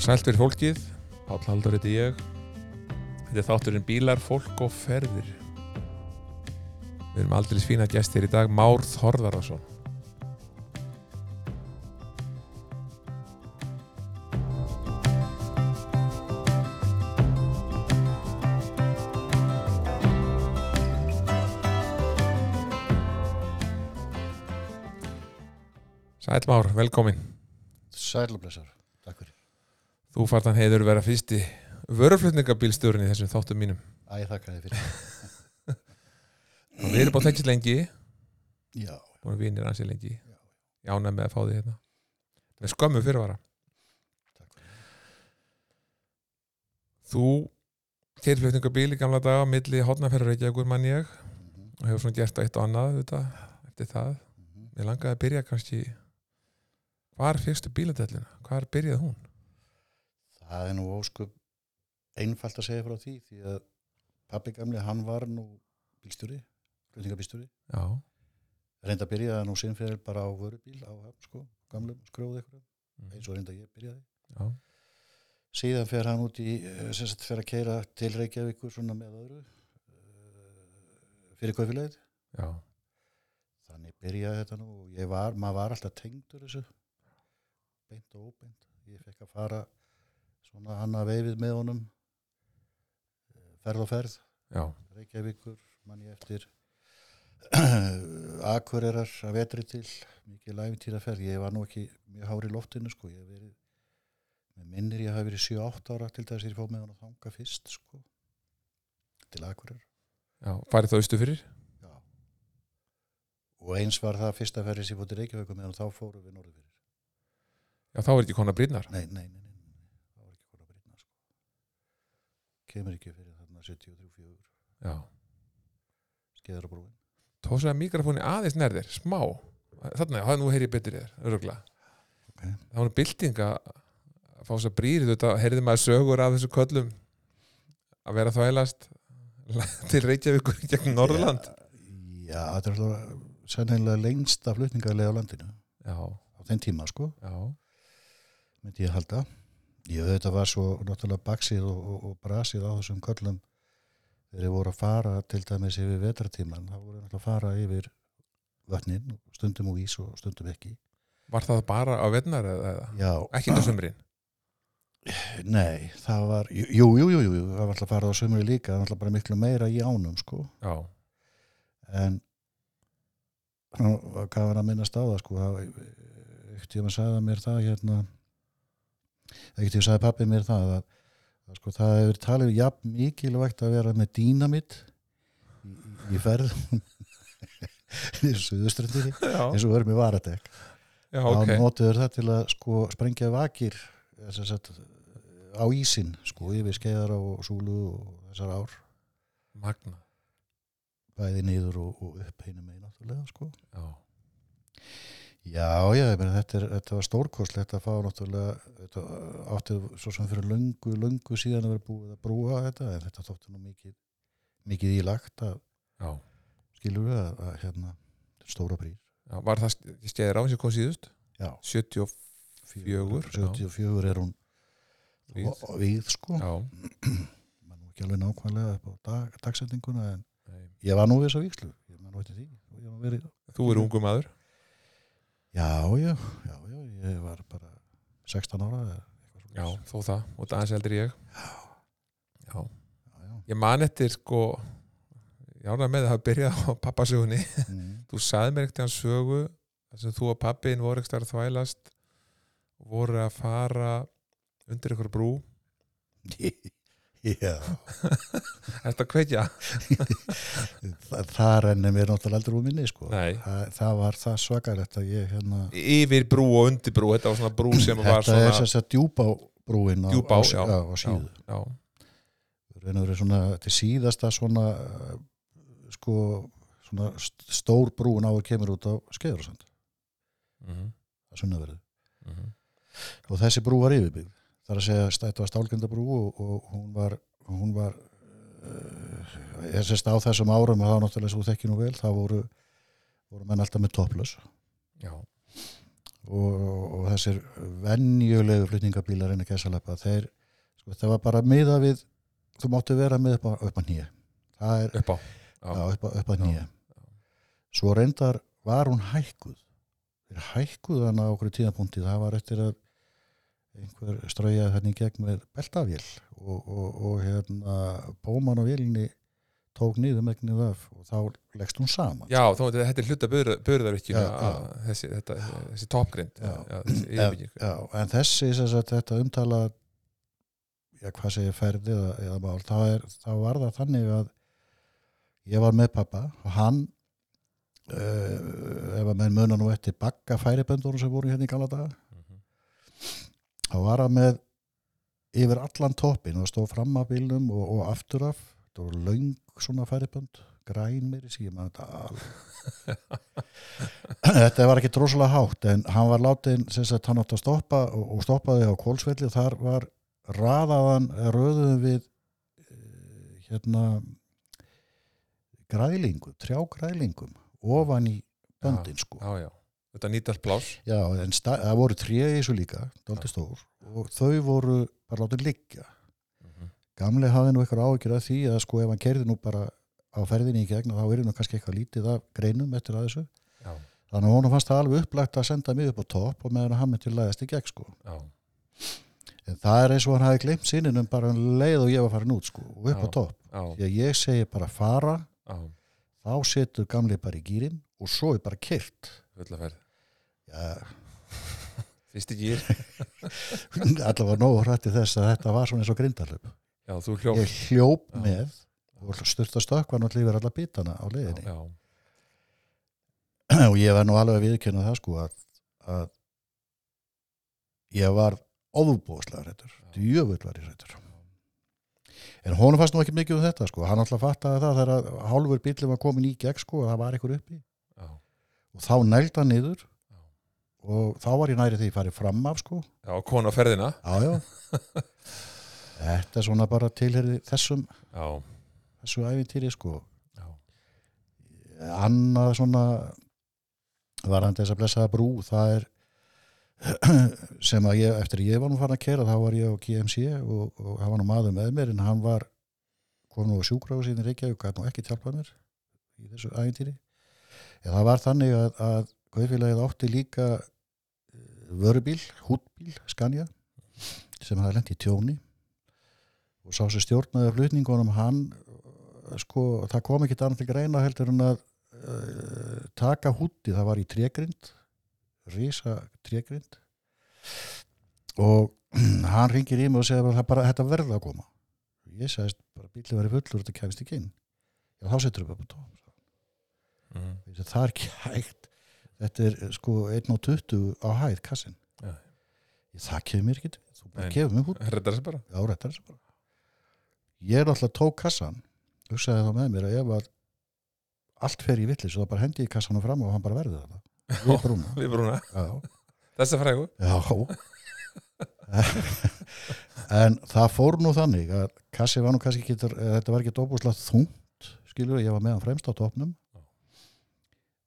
Er sælt fyrir fólkið, Páll Haldur heiti ég. Þetta er þátturinn bílar, fólk og ferðir. Við erum aldrei fína gestir í dag, Már Þorðarason. Sæl Már, velkomin. Fyrir Þú fart hann heiður vera fyrsti vöruflutningabílstjórinn í þessum þáttum mínum. Æ, þakka þið fyrir Og við erum búin þekkist lengi, Já, búin vinir ansið lengi. Ég ánæg með að fá því hérna. Með skömmu fyrirvara. Þú keirir flutningabíl í gamla daga, milli hotnaferður Reykjavíkur mann ég Mhm, og hefur svona gert eitt og annað þetta, eftir það. Mér langaði að byrja kannski, hvar fyrstu bíladellina? Hvar byrjaði hún? Það er nú óskup einfalt að segja frá því því að pappi gamli, hann var nú bílstjóri, flutningabílstjóri Já, reynda að byrjaði nú sinn fyrir bara á vörubíl á hafn, sko, gamlum skróð eitthvað mm, eins og reynda ég byrjaði. Já, síðan fer hann út í eh, sem sagt fer að keira til Reykjavíkur svona með öðru eh, fyrir kaufélagið já, þannig byrjaði þetta nú og ég var, maður var alltaf tengdur þessu beint og óbeint. Ég fekk að fara svona hann að veifið með honum. Ferð og ferð. Já, Reykjavíkur, mann ég eftir. Akureyrar að vetri til. Mikið læfintýra ferð, ég var nú ekki mjög hári í loftinu sko, ég hef verið með minnir ég hafi verið 7-8 ára til þess að ég fóð með hann að þanga fyrst sko. Til Akureyrar. Já, farið það austu fyrir? Já. Og eins var það fyrsta ferri sem ég fótt í Reykjavík meðan þá fórum við norður fyrir. Já, þá er ekki konar brýnar. Nei, nei, nei, nei, nei. það var ekki konar breytna, sko. Kemur ekki fyrir þarna 73-4, Já. skeður á brúin. Tósaði mikrofóni aðeins nærðir, smá. Þarna, það nú heyri ég betur þér, örugla. Ok. Það var bylting að fá þess að brýri þetta, heyrði maður sögur af þessu köllum að vera þvælast til Reykjavíkur gegn Norðurland. Já, já þetta er alltaf sannlega lengsta flutningarlega á landinu Já, á þeim tíma, sko, já, myndi ég halda. Ég þetta var svo náttúrulega baksið og, og, og brasið á þessum köllum þegar ég voru að fara til dæmis yfir vetratíman, þá voru náttúrulega að fara yfir vötnin, stundum og ís og stundum ekki. Var það bara á vettnar eða? Já, Ekki á sumrin? Nei, það var, jú, jú, jú, jú, jú það var alltaf að fara á sömuri líka, það var alltaf bara miklu meira í ánum, sko, Já, en gaf hann að minnast á það, sko, það, ekkert ég maður sagði mér það, hérna, ekkert ég sagði pappi mér það, að, að sko, það hefur talið jafn mikilvægt að vera með dýnamitt í, ferð, í suðuströndinni, eins og verður með varadekk. já, þá ok. notuður það til að sko sprengja vakir að sagt, á ísin sko yfir skeiðar og súlu og þessar ár. Magna, bæði niður og, og upp heinum megin náttúrulega sko. Já, já já ég meina þetta, þetta var stórkostlegt að fá náttúrulega þetta átti svo sem fyrir löngu löngu síðan að vera búið að brúa þetta en þetta þótti nú mikið mikið ílagt að já, skilur við að, að hérna stóra brýr já. Var það skeiðir á sem kom síðust? já 74, Fjögur, já. 74 er hún og- við sko já, maður nú ekki alveg nákvæmlega upp á dag, dagsendinguna en Nei. ég var nú við þessa víkslu ég man nú eftir því var Þú er ungu maður? Já, já, já, já ég var bara 16 ára Já, þó það, og það aðeins eldri ég. Já, já, já. ég man eftir sko, ég ánægði með að hafa byrjað á pappasögunni. Mm. Þú sagði mér ekkert hans sögu þar sem þú og pappin voru ekki starf þvælast voru að fara undir ykkur brú. já. Þetta kveikja? það, það rennir mér náttúrulega aldrei úr minni sko. Það, það var það ég hérna Yfir brú og undir brú, þetta var svona brú sem var þetta er svona þess að djúpa brúin á, Djúpá, á, já. á, á síðu. Reynir verið svona til síðasta svona sko svona st- stór brúin á að kemur út á skeiðursand mhm, að sunnaverðu mhm, og þessi brú var yfirbyggð þar að segja þetta var stálgendabrú og, og hún var hún var uh, ég sést á þessum árum að það var náttúrulega svo þekki nú vel, það voru voru menn alltaf með topplös já, og, og þessir venjulegu flutningabílar inn að gæsalappa þeir, sko, það var bara miða við þú máttu vera með upp á, upp á nýja það er upp á já, já, upp, á, upp á Já, nýja svo reyndar var hún hækkuð. Þeir hækkuð hann á okkur tíðapunkti það var eftir að einhver straujaði hérna í gegn með beltavél og, og, og hérna bóman á vélinni tók niður megnið af og þá leggst hún saman já þá veit þetta er hluta börðarvirkjum Já, já. þessi, þessi toppgrind Já. þessi Já, yfirbygging já, en þessi sagt, þetta umtala já, hvað segir ferði eða, eða mál, þá, er, þá var það þannig að ég var með pappa og hann uh, ef að menn muna nú eftir bakka færiböndunum sem voru hérna í gamla daga Mhm. Þá var hann með yfir allan toppin og stóð fram af bílnum og, og aftur af. Það voru löng svona færibönd græn meiri síðan þetta var ekki drosalega hátt en hann var sagt hann átt að stoppa og, og stoppaði á kólsvelli og þar var raðaðan röðuðum við eh, hérna grælingu, trjá grælingum ofan í böndin sko. já, já, þetta nýtast plás já, en það voru tré í þessu líka dálítið stór og þau voru bara látið liggja. Mhm. gamli hafði nú eitthvað áhyggjur af því að sko ef hann kerði nú bara á ferðinni í gegn þá er nú kannski eitthvað lítið af greinum eftir að þessu. Já, þannig að honum fannst það alveg upplagt að senda mig upp á topp og meðan hann myndi læðast í gegn sko. Já, en það er eins og hann hafi glemt sinninum bara um leið og ég var farin út sko og upp á topp. Já, að ég segi bara fara já, þá setur gamli bara í gýrin og svo er bara kyrt fulla já, fyrst í gýr, allavega nógu hrætti þess að þetta var svona eins og grindalöp já, þú hljóf ég hljóp Já. með og styrta stökkva náttúrulega yfir alla bitana á leiðinni. Já, og ég var nú alveg að viðkynna það sko að, að ég var ofubóðslega hrættur, djöfull var ég hrættur en honum fannst nú ekki mikið um þetta sko, hann alltaf fattaði það þegar hálfur bílum var komin í gegn sko og það var eitthvað uppi. Já, og þá nælda hann niður. Já. Og þá var ég næri því að farið fram af sko. Já, konu á ferðina. Já já. Þetta er svona bara tilherði þessum já, þessu æfintýri sko. Já, annað svona var hann þess að blessaða brú það er sem að ég, eftir ég var nú farin að kera þá var ég á GMC og, og hann var nú maður með mér en hann var kom nú á sjúkráðu síðan í Reykjavík gæti nú ekki hjálpað mér í þessu ægintýri en það var þannig að, að Guðfélagið átti líka eh, vörubíl, hútbíl, Skanja sem hafði lent í tjóni. Og sá sér stjórnaði flutningunum hann eh, sko, það kom ekki annað til greina heldur en að uh, taka húti, það var í tregrind rísa tregrind og hann ringir í mig og segir bara, það bara þetta verða að koma. Ég sagðist bara bílið verið fullur þetta kæfist ekki inn. Já þá setur við upp á tóm það er ekki hægt þetta er sko 1.20 á hæð kassin Já. ég, það kemur mér ekki þú bara kefur mig hút þessi já, réttar þessu bara. Ég er alltaf tók kassan hugsaði þá með mér að ef að allt fer í villis og það bara hendi ég kassanum fram og hann bara verði það við brúna. Við brúna, já, þessa frægu já. En það fór nú þannig að kassi var nú kannski ekki þetta var ekki dóbúslega þungt skilur ég var með hann fremst á topnum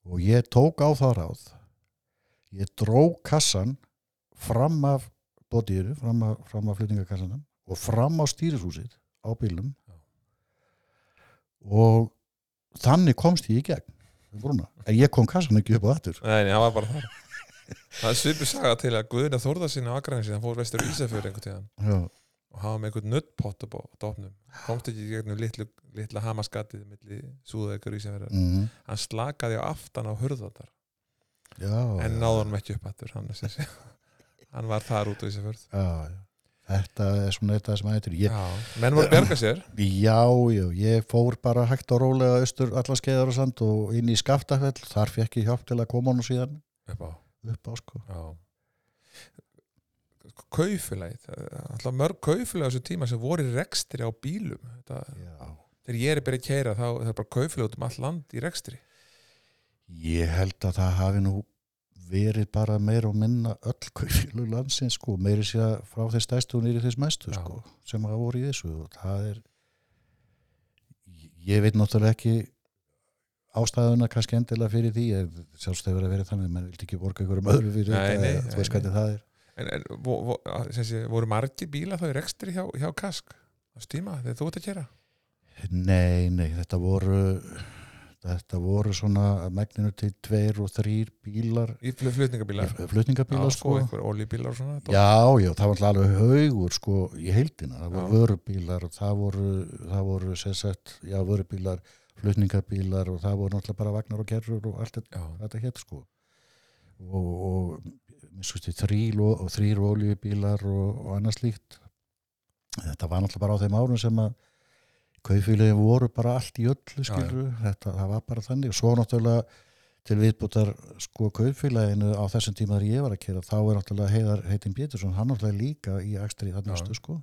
og ég tók á það ráð. Ég dró kassan fram af bótiðinu, fram af, fram af flutningakassanum og fram á stýrishúsið á bílnum. Já. og þannig komst ég í gegn við brúna. en ég kom kassan ekki upp á þettur nei, það var bara þar. Það er svipu saga til að Guðina Þórða sinna á Akrahansi, hann fór vestur í Ísafjör einhvern tíðan já, og hafa með einhvern nuttpott á dofnum komst ekki í gegnum litlu, litla hamaskatið milli súðaðegur Ísafjörðar mm, hann slakaði á aftan á hurðatar en náður hann ekki upp aftur hann, hann var þar út á já, já. þetta er svona eitthvað sem já, menn voru berga sér. Já, já, ég fór bara hægt og rólega austur alla skeiðar og sand og inn í skaftafell, þar fekk ég hjálp til að koma hann síðan. Upp á. Upp á sko. Já Kaufélagið, alltaf mörg kaufélag á þessu tíma sem voru rekstri á bílum. Þetta, já. þegar ég er byrja að keira þá það er bara kaufélag út um all land í rekstri. Ég held að það hafi nú verið bara meira og minna öll kaufílu landsins sko, meiri að frá þeir stæstu og nýri þess mestu Já. sko, sem hafa voru í þessu. Og það er ég veit náttúrulega ekki ástæðuna kannski endilega fyrir því sjálfst hefur að vera þannig, menn vildi ekki borga ykkur um öðru fyrir Nei, þetta, nei, þú veist hvernig það er En, en vo, vo, sé, voru margir bíla þá í rekstri hjá, hjá Kask á stíma þegar þú ert að gera? Nei, nei, þetta voru þetta voru svona megninu til tveir og þrýr bílar Í fl- flutningabíla? flutningabílar Já, sko, sko oljubílar og svona. Já, já, það var alltaf alveg haugur sko í heildina, það voru Já. vörubílar og það voru, það voru sagt, já, vörubílar, flutningabílar og það voru náttúrulega bara vagnar og gerur og allt þetta, þetta hétt sko og, og þrýr oljubílar og, og annað slíkt þetta var náttúrulega bara á þeim árum sem að kaufélagin voru bara allt í öllu Já, já. skilur, þetta, var bara þannig og svo náttúrulega til viðbútar sko kaufélaginu á þessum tíma þegar ég var að kera þá er náttúrulega Heiðar Heitin Pétursson hann náttúrulega líka í akstri Já. þannig stu sko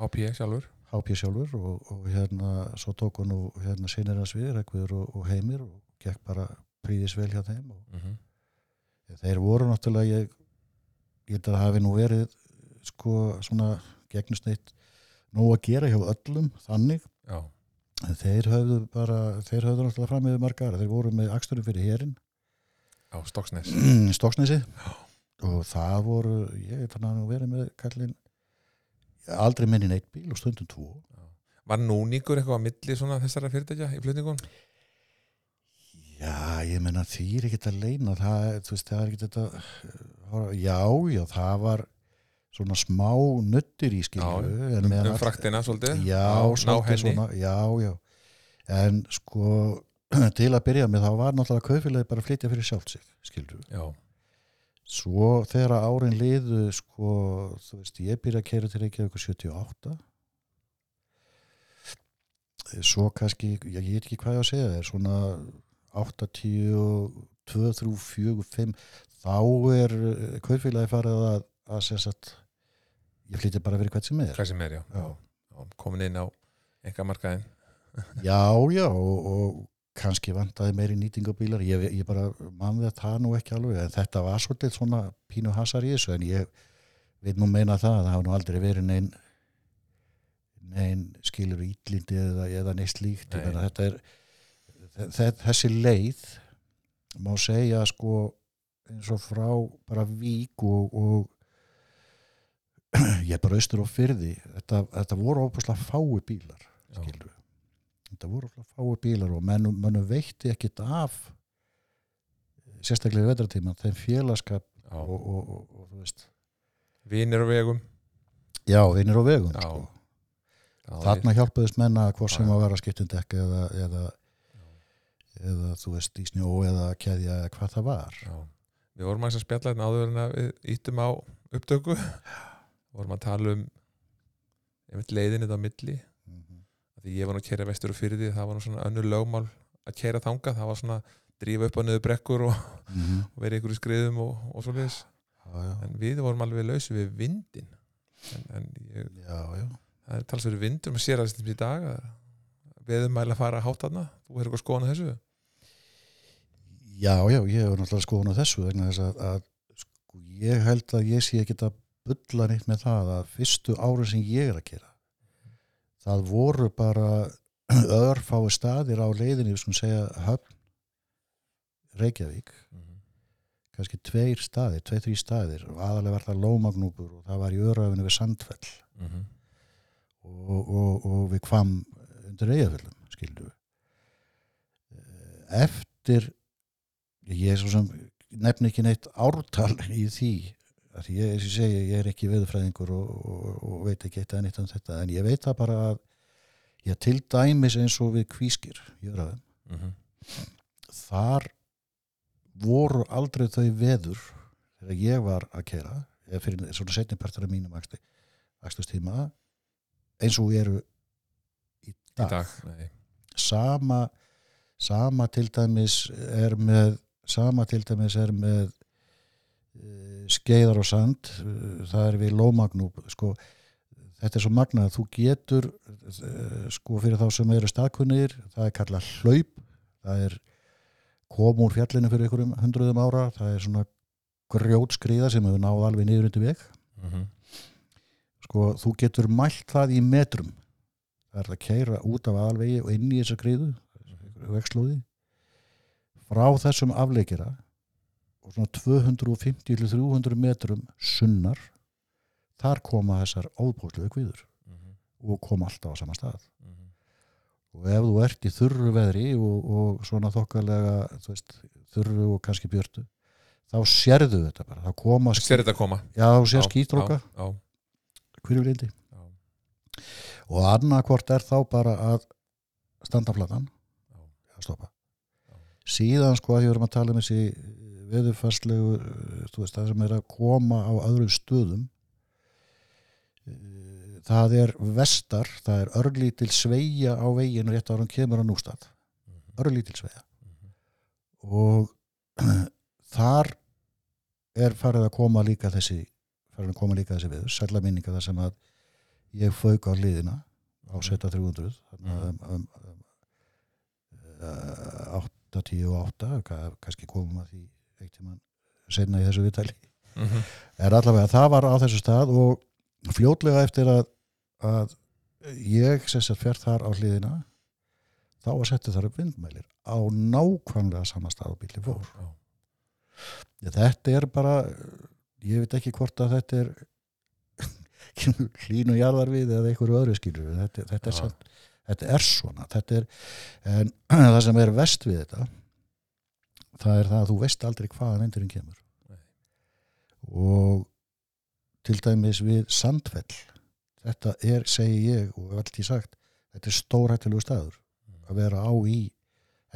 HP sjálfur HP sjálfur og, og hérna svo tók hann og hérna sinir hans við og, og Heimir og gekk bara príðis vel hjá þeim og mm -hmm. Þeir voru náttúrulega ég, held að hafi nú verið sko svona gegnusneitt nóg að gera hjá öllum þannig. Já, en þeir höfðu bara þeir höfðu náttúrulega fram með margar þeir voru með aksturinn fyrir herin á Stokksnes. Stokksnesi. Og það voru ég hann að nú verið með kallinn aldrei minni neitt bíl og stundum tvo. Var núningur eitthvað á milli svona þessara fyrirtækja í flutningun? Já, ég menna því er ekkert að leina það, þú veist, það er ekkert þetta já, já, það var svona smá nuttir í skilju Um, um fraktina svolítið já, svolítið svona, já, já. En sko til að byrja með þá var náttúrulega kaufélagi bara að flytja fyrir sjálft sig, skilju. Já, svo þegar árin liðu sko, þú veist, ég byrja að kera til Reykjavík 78 svo kannski ég, ég veit ekki hvað ég á að segja er svona 8, 10 2, 3, 4, 5 þá er eh, kaupfélagi farið að, að sagt ég flytja bara fyrir hvert sem er hvað sem er, já, Já. já. Komin inn á enga markaðin já, já, og, og kannski vantaði meiri nýtingabílar ég, ég bara mann við það nú ekki alveg en þetta var svolítið svona pínu hasar í þessu en ég veit nú meina það að það hafa nú aldrei verið neinn neinn skilur ítlindi eða, eða neitt slíkt Nei. Þetta er þessi leið má segja sko eins og frá bara vík og, og ég bara austur á fyrði þetta, þetta voru óbúslega fái bílar skilur þetta voru óbúslega fái bílar og mennum, mennum veitti ekkit af sérstaklega í vetratíma þeim félagskap og, og, og, og þú veist. Vinir á vegum. Já, vinnir á vegum sko. Þarna hjálpuðust menna hvort sem að vera skiptundekk eða, eða, eða þú veist í snjó eða keðja eða hvað það var Já. Við vorum að spjalla hérna áður en að við íttum á upptöku vorum að tala um einmitt leiðinni á milli Mhm. Af því ég var nú að kera vestur og fyrir því það var nú svona önnur lögmál að kera þangað það var svona drífa upp á niður brekkur og, Mhm. og vera í einhverju skriðum og, og svo leiðis en við vorum alveg lausi við vindin en, en ég, já, já. það er talsverður vindur maður sér að þetta í dag að að fara að háta þarna? Þú er eitthvað skoðan þessu? Já, já, ég hefur náttúrulega skoðun á þessu vegna þess að, að sko, ég held að ég sé ekki að bulla neitt með það að fyrstu árin sem ég er að gera það voru bara örfái staðir á leiðinni við skulum segja höfn Reykjavík, kannski tveir staðir, tveir, þrý staðir. Aðalega var það lómagnúpur og það var í örafinu við Sandfell. Mhm. og, og, og við kvam undir eigaföllum skildu eftir ég er svo sem nefn ekki neitt ártal í því að ég, ég segi, ég er ekki veðurfræðingur og, og, og veit ekki eitt að neitt um þetta en ég veit það bara að ég til dæmis eins og við kvískir jöraðum, Mhm. þar voru aldrei þau veður þegar ég var að kera eða fyrir svona setni partur af mínum akstustíma eins og eru í í dag, dag nei. sama sama til dæmis er með sama til dæmis er með uh, skeiðar og sand uh, það er við lómagnúb sko, þetta er svo magnað að þú getur uh, sko fyrir þá sem eru staðkunnir það er kallað hlaup það er kom úr fjallinu fyrir einhverjum hundruðum ára það er svona grjótskriða sem hefur náð alveg niður undir veg Mhm. sko þú getur mælt það í metrum það er að keira út af aðalvegi og inn í þessa griðu vegslóði frá þessum afleikira og svona 250-300 metrum sunnar þar koma þessar óbúslega kviður Mhm. og koma alltaf á sama stað Mhm. og ef þú ert í þurru veðri og, og svona þokkalega þú veist, þurru og kannski björtu þá sérðu þetta bara þá koma, Sér þetta koma já, sér skítróka hverjulindi já. Og annarkvort er þá bara að standa flatan að stoppa. Síðan sko að ég verðum að tala um þessi veðurfarslegu þú veist það sem er að koma á öðrum stöðum Eh, það er vestar það er örlítil sveigja á veginn rétt ára hann kemur á nústað. Mhm. örlítil sveigja. Mhm. og þar er farið að koma líka þessi farið að koma líka þessi við sætla minninga þar sem að ég fauk á liðina á seta 300 þarna um, um, um, uh, 8, 10 og 8 ka- kannski komum að því eitt tíman senna í þessu viðtali Mhm. er allavega það var á þessu stað og fljótlega eftir að, að ég sem sagt fer þar á hliðina þá að setja þar upp vindmælir á nákvæmlega sama stað og bíli fór Já. Já, þetta er bara ég veit ekki hvort að þetta er hlínu jarðar við eða einhverju öðru skilur þetta, þetta, er samt, þetta er svona þetta er, en það sem er vest við þetta það er það að þú veist aldrei hvaðan vindurinn kemur Nei. og til dæmis við sandfell þetta er, segi ég og hef alltaf sagt, þetta er stórhættilegu staður að vera á í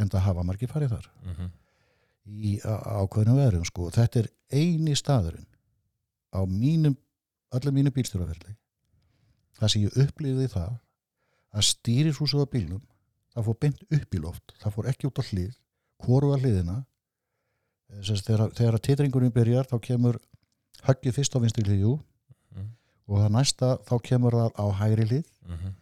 en það hafa margir farið þar Mhm. í á- ákveðnum veðrum sko. þetta er eini staðurinn á mínum allir mínu bílstjóraferli það sem ég upplýði það að stýrishúsið á bílnum það fór beint upp í loft það fór ekki út á hlið, að hliðina Eh, sem sagt, þegar, að titringurinn byrjar þá kemur höggið fyrst á vinstri hliðjú Mhm. og það næsta þá kemur það á hægri hlið Mhm.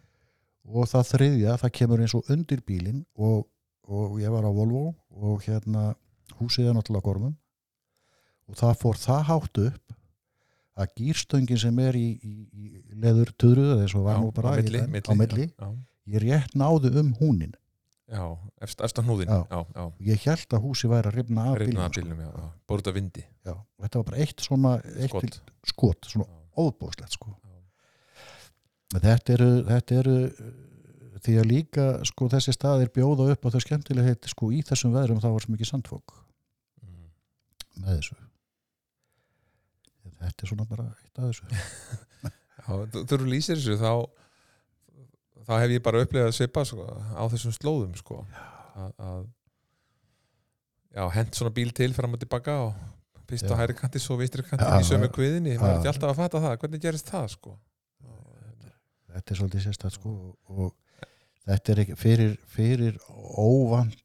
og það þriðja það kemur eins og undir bílinn og, og ég var á Volvo og hérna húsið er náttúrulega gormum og það fór það hátt upp að gýrstöngin sem er í, í, í leður töðruð eða eins og var Já, nú bara á í milli, þeim- milli, á milli Já, ég rétt náði um húnin já, á hnúðin Já. Já, já, ég held að húsi væri að rifna af reyna bílnum sko. bílnum, já, já. Út af vindi. Já, þetta var bara eitt svona eitt Skot. svona Já, óbóðslegt sko. Já. þetta eru, þetta eru uh, því að líka sko þessi staðir bjóða upp á þau skemmtilegheit sko í þessum veðrum þá var svo mikið sandfók Mhm. með þessu þetta er svona bara eitt af þessu. Já, þú eru lýsir þessu þá þá hef ég bara upplegað svipa sko, á þessum slóðum sko, að, að hent svona bíl til fram og tilbaka og fyrst á Já. hæri kanti svo vistri kanti Já, í sömu kviðinni. Maður er ekki alltaf að fatta það, hvernig gerist það sko? Þetta er svolítið sérstætt sko og þetta er ekki fyrir, fyrir óvand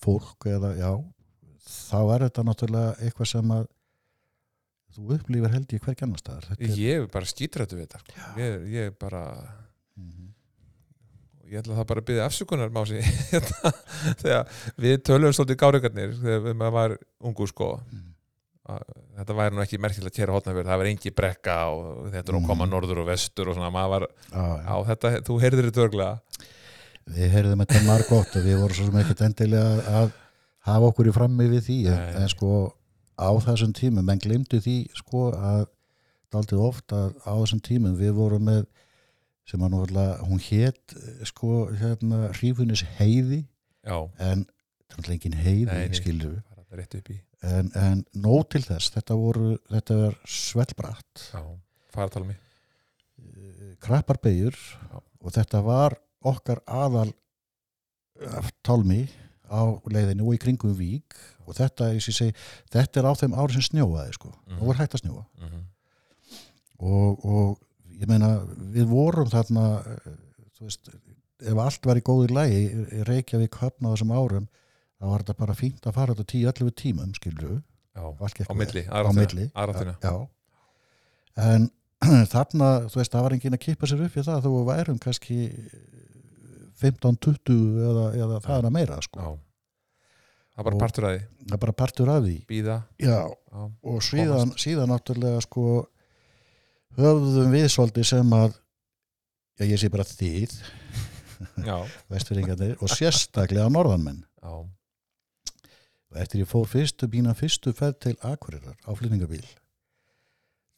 fólk eða já þá er þetta náttúrulega eitthvað sem að þú upplýfir held ég hvergi annar staðar er, ég er bara skítrættu við þetta sko. ég, ég er bara Mhm. ég ætla það bara að byggja afsökunar mási hérna, þegar við tölum svolítið gáreikarnir þegar maður var ungu sko Mhm. að þetta væri nú ekki merkilegt að kera hotnafjörð, það var engi brekka og þetta er nú að koma Mhm. norður og vestur og svona, maður var já. á þetta, þú heyrðir þetta örglega við heyrðum þetta margótt og við vorum svo sem ekkert endilega að hafa okkur í frammi við því en, en sko á þessum tímum. Menn glimtu því sko að daldið oft að á þessum tímum við vorum með sem að náttúrulega hún hét sko hérna hrífunis heiði já, en það er engin heiði í. En, en nóg til þess þetta voru þetta var svellbratt. Já, fara að tala um mig. Krappar beigur Já. og þetta var okkar aðal eh, tálmi á leiðinu og í kringum vík og þetta, ég segi, þetta er á þeim ári sem snjóaði sko, Mhm. og var hægt að snjóa. Mm og, og ég meina við vorum þarna þú veist, ef allt var í góði lægi í Reykjavík höfn á þessum árum þá var þetta bara fínt að fara þetta 10-11 tímum skilju, já, á milli, á milli. aðráttina já. En þarna, þú veist, það var enginn að kippa sér upp í það þú værum kannski 15-20 eða, eða það er að meira sko. já, það er bara partur að því. það er bara partur af því. Býða, já, já, og síðan, síðan náttúrulega sko höfðum við svolítið sem að já, ég sé bara þið já, vestfyringarnir og sérstaklega norðanmenn. Já. Og eftir ég fór fyrstu bína fyrstu ferð til Akureyrar á flýningabíl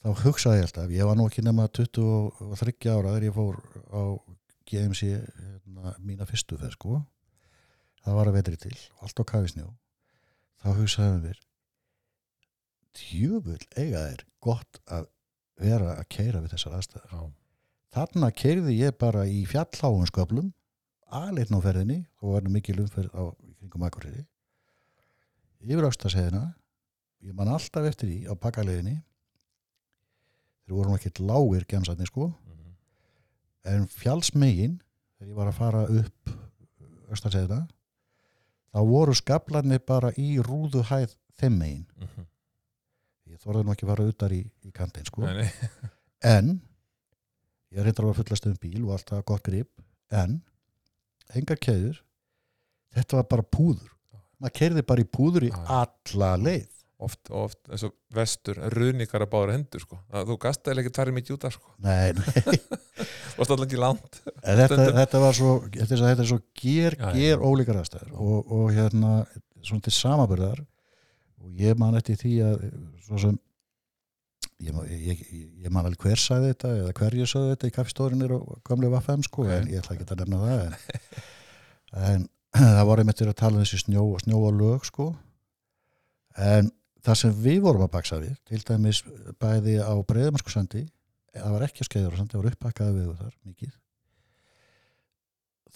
þá hugsaði ég alltaf ég var nú ekki nema 23 ára þegar ég fór á GMC hérna, mína fyrstu ferð sko. Það var að vetri til, allt á kafisnjó. Þá hugsaði mér djöfull eiga er gott að vera að keira við þessar aðstæðar já, Þarna keirði ég bara í fjallháum sköflum, aðleitn á ferðinni og var nú mikil umferð á í kringum Akureyri. Yfir ástaseðina, ég man alltaf eftir því á pakkaleiðinni, þeir voru ekkert lágir gemsatni sko, mhm, en fjallsmegin, þegar ég var að fara upp austaseðina, þá voru skaflarnir bara í rúðu hæð þeim megin. mhm. Ég þorði nú ekki að fara utar í, í kantinn sko. Nei, nei, en ég reyndar að vera fullast um bíl og alltaf gott grip en engar keður þetta var bara púður maður keirði bara í púður í alla leið oft, oft eins og vestur ruðningar að bára hendur sko. Það- þú gastaði ekki tværið mikið út af sko. nei, nei. varst alltaf ekki langt En þetta, þetta var svo þetta er, svo- þetta er svo ger, Já, já. ger ólíkar aðstæður og, og hérna svona til samaburðar og ég man eftir því að svo sem ég, ég, ég, ég man alveg hver sagði þetta eða hverju sagði þetta í kaffistórinir og gamlu vaffem sko, en ég ætla ekki að nefna það en, en það voru einmitt að tala um þessi snjó og snjó og lög sko en það sem við vorum að baksa við til dæmis bæði á breyðumarsku sandi það var ekki á sandi, það var uppakkaði við þar mikið.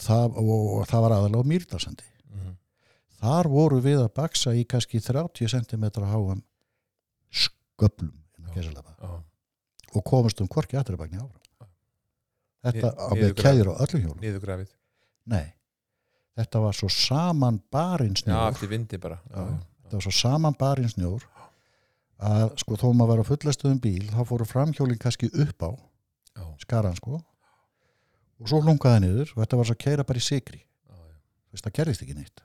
Það, og, og það var aðalega á mýrdalsandi. Mhm. þar voru við að baksa í kannski 30 cm háum sköplum Já, og komast um hvorki aðrabagni áfram. Þetta á með keður á öllum hjólum. Niðurgrafið. Nei, þetta var svo saman barinn Já, þetta var svo saman barinn snjór að sko þó maður var að fullastuðum bíl þá fóru framhjólinn kannski upp á Já, skaran sko. Og svo lungaði niður og þetta var svo að keira bara í sigri það gerðist ekki neitt.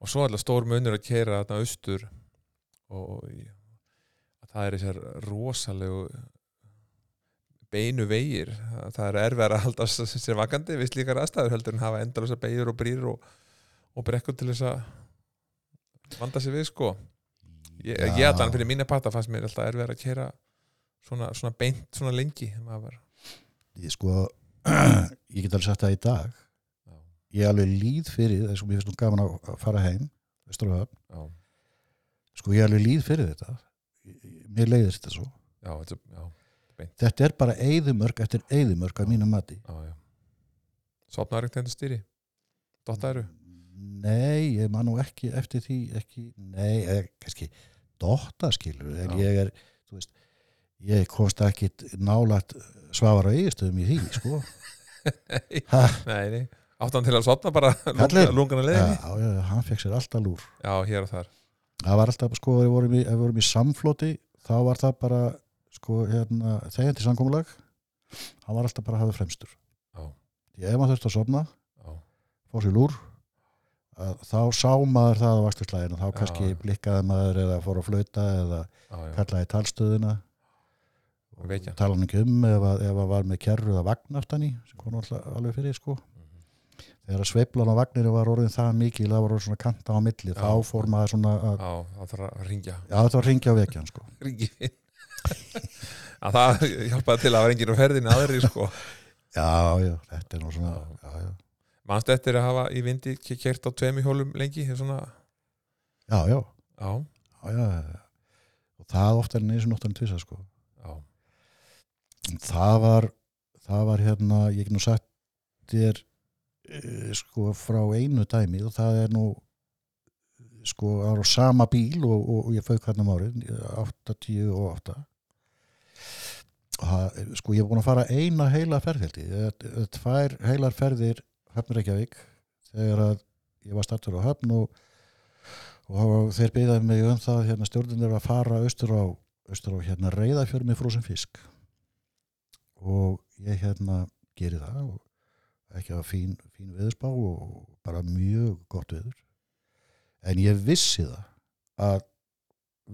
Og svo alltaf stór munur að keira þarna austur og, það er þessar rosalegu beinu vegir. Það er erfið að halda sér vakandi við slíkar aðstæður heldur en hafa endalösa beigir og brýr og, og brekkur til þess að vanda sér við sko. Ég, ég allan fyrir mína parta fannst mér alltaf erfið að keira svona, svona beint svona lengi ég sko ég get alveg sagt það í dag. Já, ég er alveg líð fyrir þess að mér finnst nú gaman að fara heim sko ég er alveg líð fyrir þetta. Mér leiðist þetta svo. Já, þetta, já, þetta er bara eyðumörk eftir eyðumörk að mínu mati. Sopnaður ekkert hendur stýri. Dottaðuru nei, ég man nú ekki eftir því ekki, nei, eh, kannski dotta skilur, en Já. ég er þú veist, ég komst ekki nálat svafar á eigistöðum í því sko. Nei, nei, áttan til að sopna bara lungana já, leiðinni? Já, hann fekk sér alltaf lúr. Já, hér og þar. Það var alltaf, sko, ef við vorum í, vorum í samfloti, þá var það bara sko, hérna, þegjandi samkomulag. Hann var alltaf bara að hafa fremstur. Já, ef maður þurfti að sofna, já, fór sér lúr þá sá maður það á vakstuslægin og þá kannski já. blikkaði maður eða fór að flauta eða já, já. kallaði talstöðina tala hann ekki um ef að, ef að var með kerru eða vagn aftan í sem kom alltaf alveg fyrir sko. Mhm. þegar að sveiflan á vagninu var orðin það mikil það var orðin svona kanta á milli þá fór maður svona að, það þarf að ringja já þetta var ringja á vekjan sko. Já, það hjálpaði til að það var enginn á ferðinu aðri sko. Já já, þetta er nú svona Já. já, já, Manstu eftir að hafa í vindi kert á tvemi hjólum lengi svona, já, já, já, já, já, það ofta er eins og nóttan tvisa sko. Já, það var það var hérna, ég get nú sagt þér eh, sko frá einu dæmi og það er nú sko á sama bíl og, og, og ég fauk hérna um árið 8, 10 og 8 og það, sko ég er búin að fara eina heila ferðheldi tvær heilar ferðir höfnur Reykjavík þegar að ég var startur á höfn og, og þeir byggðaði mig um það hérna stjórnir að fara austur á, austur á hérna reyðafjör með frúsum fisk. Og ég hérna geri það og ekki að fín, fín veðurspá og bara mjög gott veður. En ég vissi það að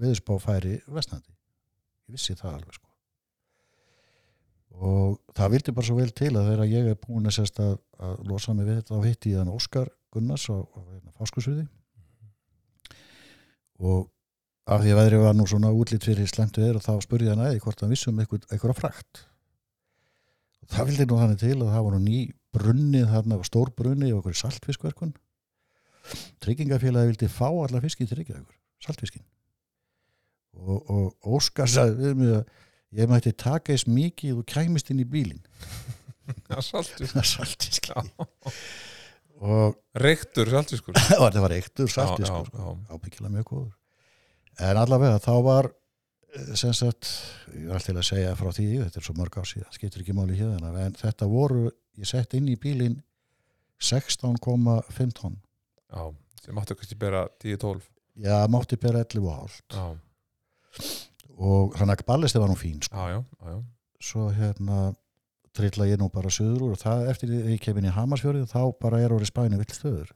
veðurspá færi vestnandi ég vissi það alveg sko og það vildi bara svo vel til að þegar ég er búin að, að, að losa mig við þetta þá hitti ég hann Óskar Gunnars á, á hérna, fáskursviði og af því að veðrið var nú svona útlýtt fyrir slemtu er og þá spurði hann æði hvort hann vissum eitthvað, eitthvað frakt. Og það vildi nú þannig til að það var nú ný brunnið þarna, stór brunnið og okkur saltfiskverkun. Tryggingafélagi vildi fá alla fiski til Reykjavíkur, saltfiskin og, og Óskar sagði við mig að ég mætti taka eins mikið og kæmist inn í bílinn. Já. og Reyktur saltuskur og þetta var saltfiskur já, sko, ábyggilega mjög góður. En allavega þá var eh, sem sagt, ég var alltaf að segja frá því, þetta er svo mörg á síðan skiptir ekki máli hérna, en þetta voru ég sett inn í bílinn 16,5 tonn Já, sem máttu kannski bera 10-12 já, mátti bera 11 og hálft. Já, og þannig að ballisti var nú fín sko. já, já, já, svo hérna trilla ég nú bara söður úr og það eftir því ég kem inn í Hamarsfjörði þá bara er orðið spæni vill stöður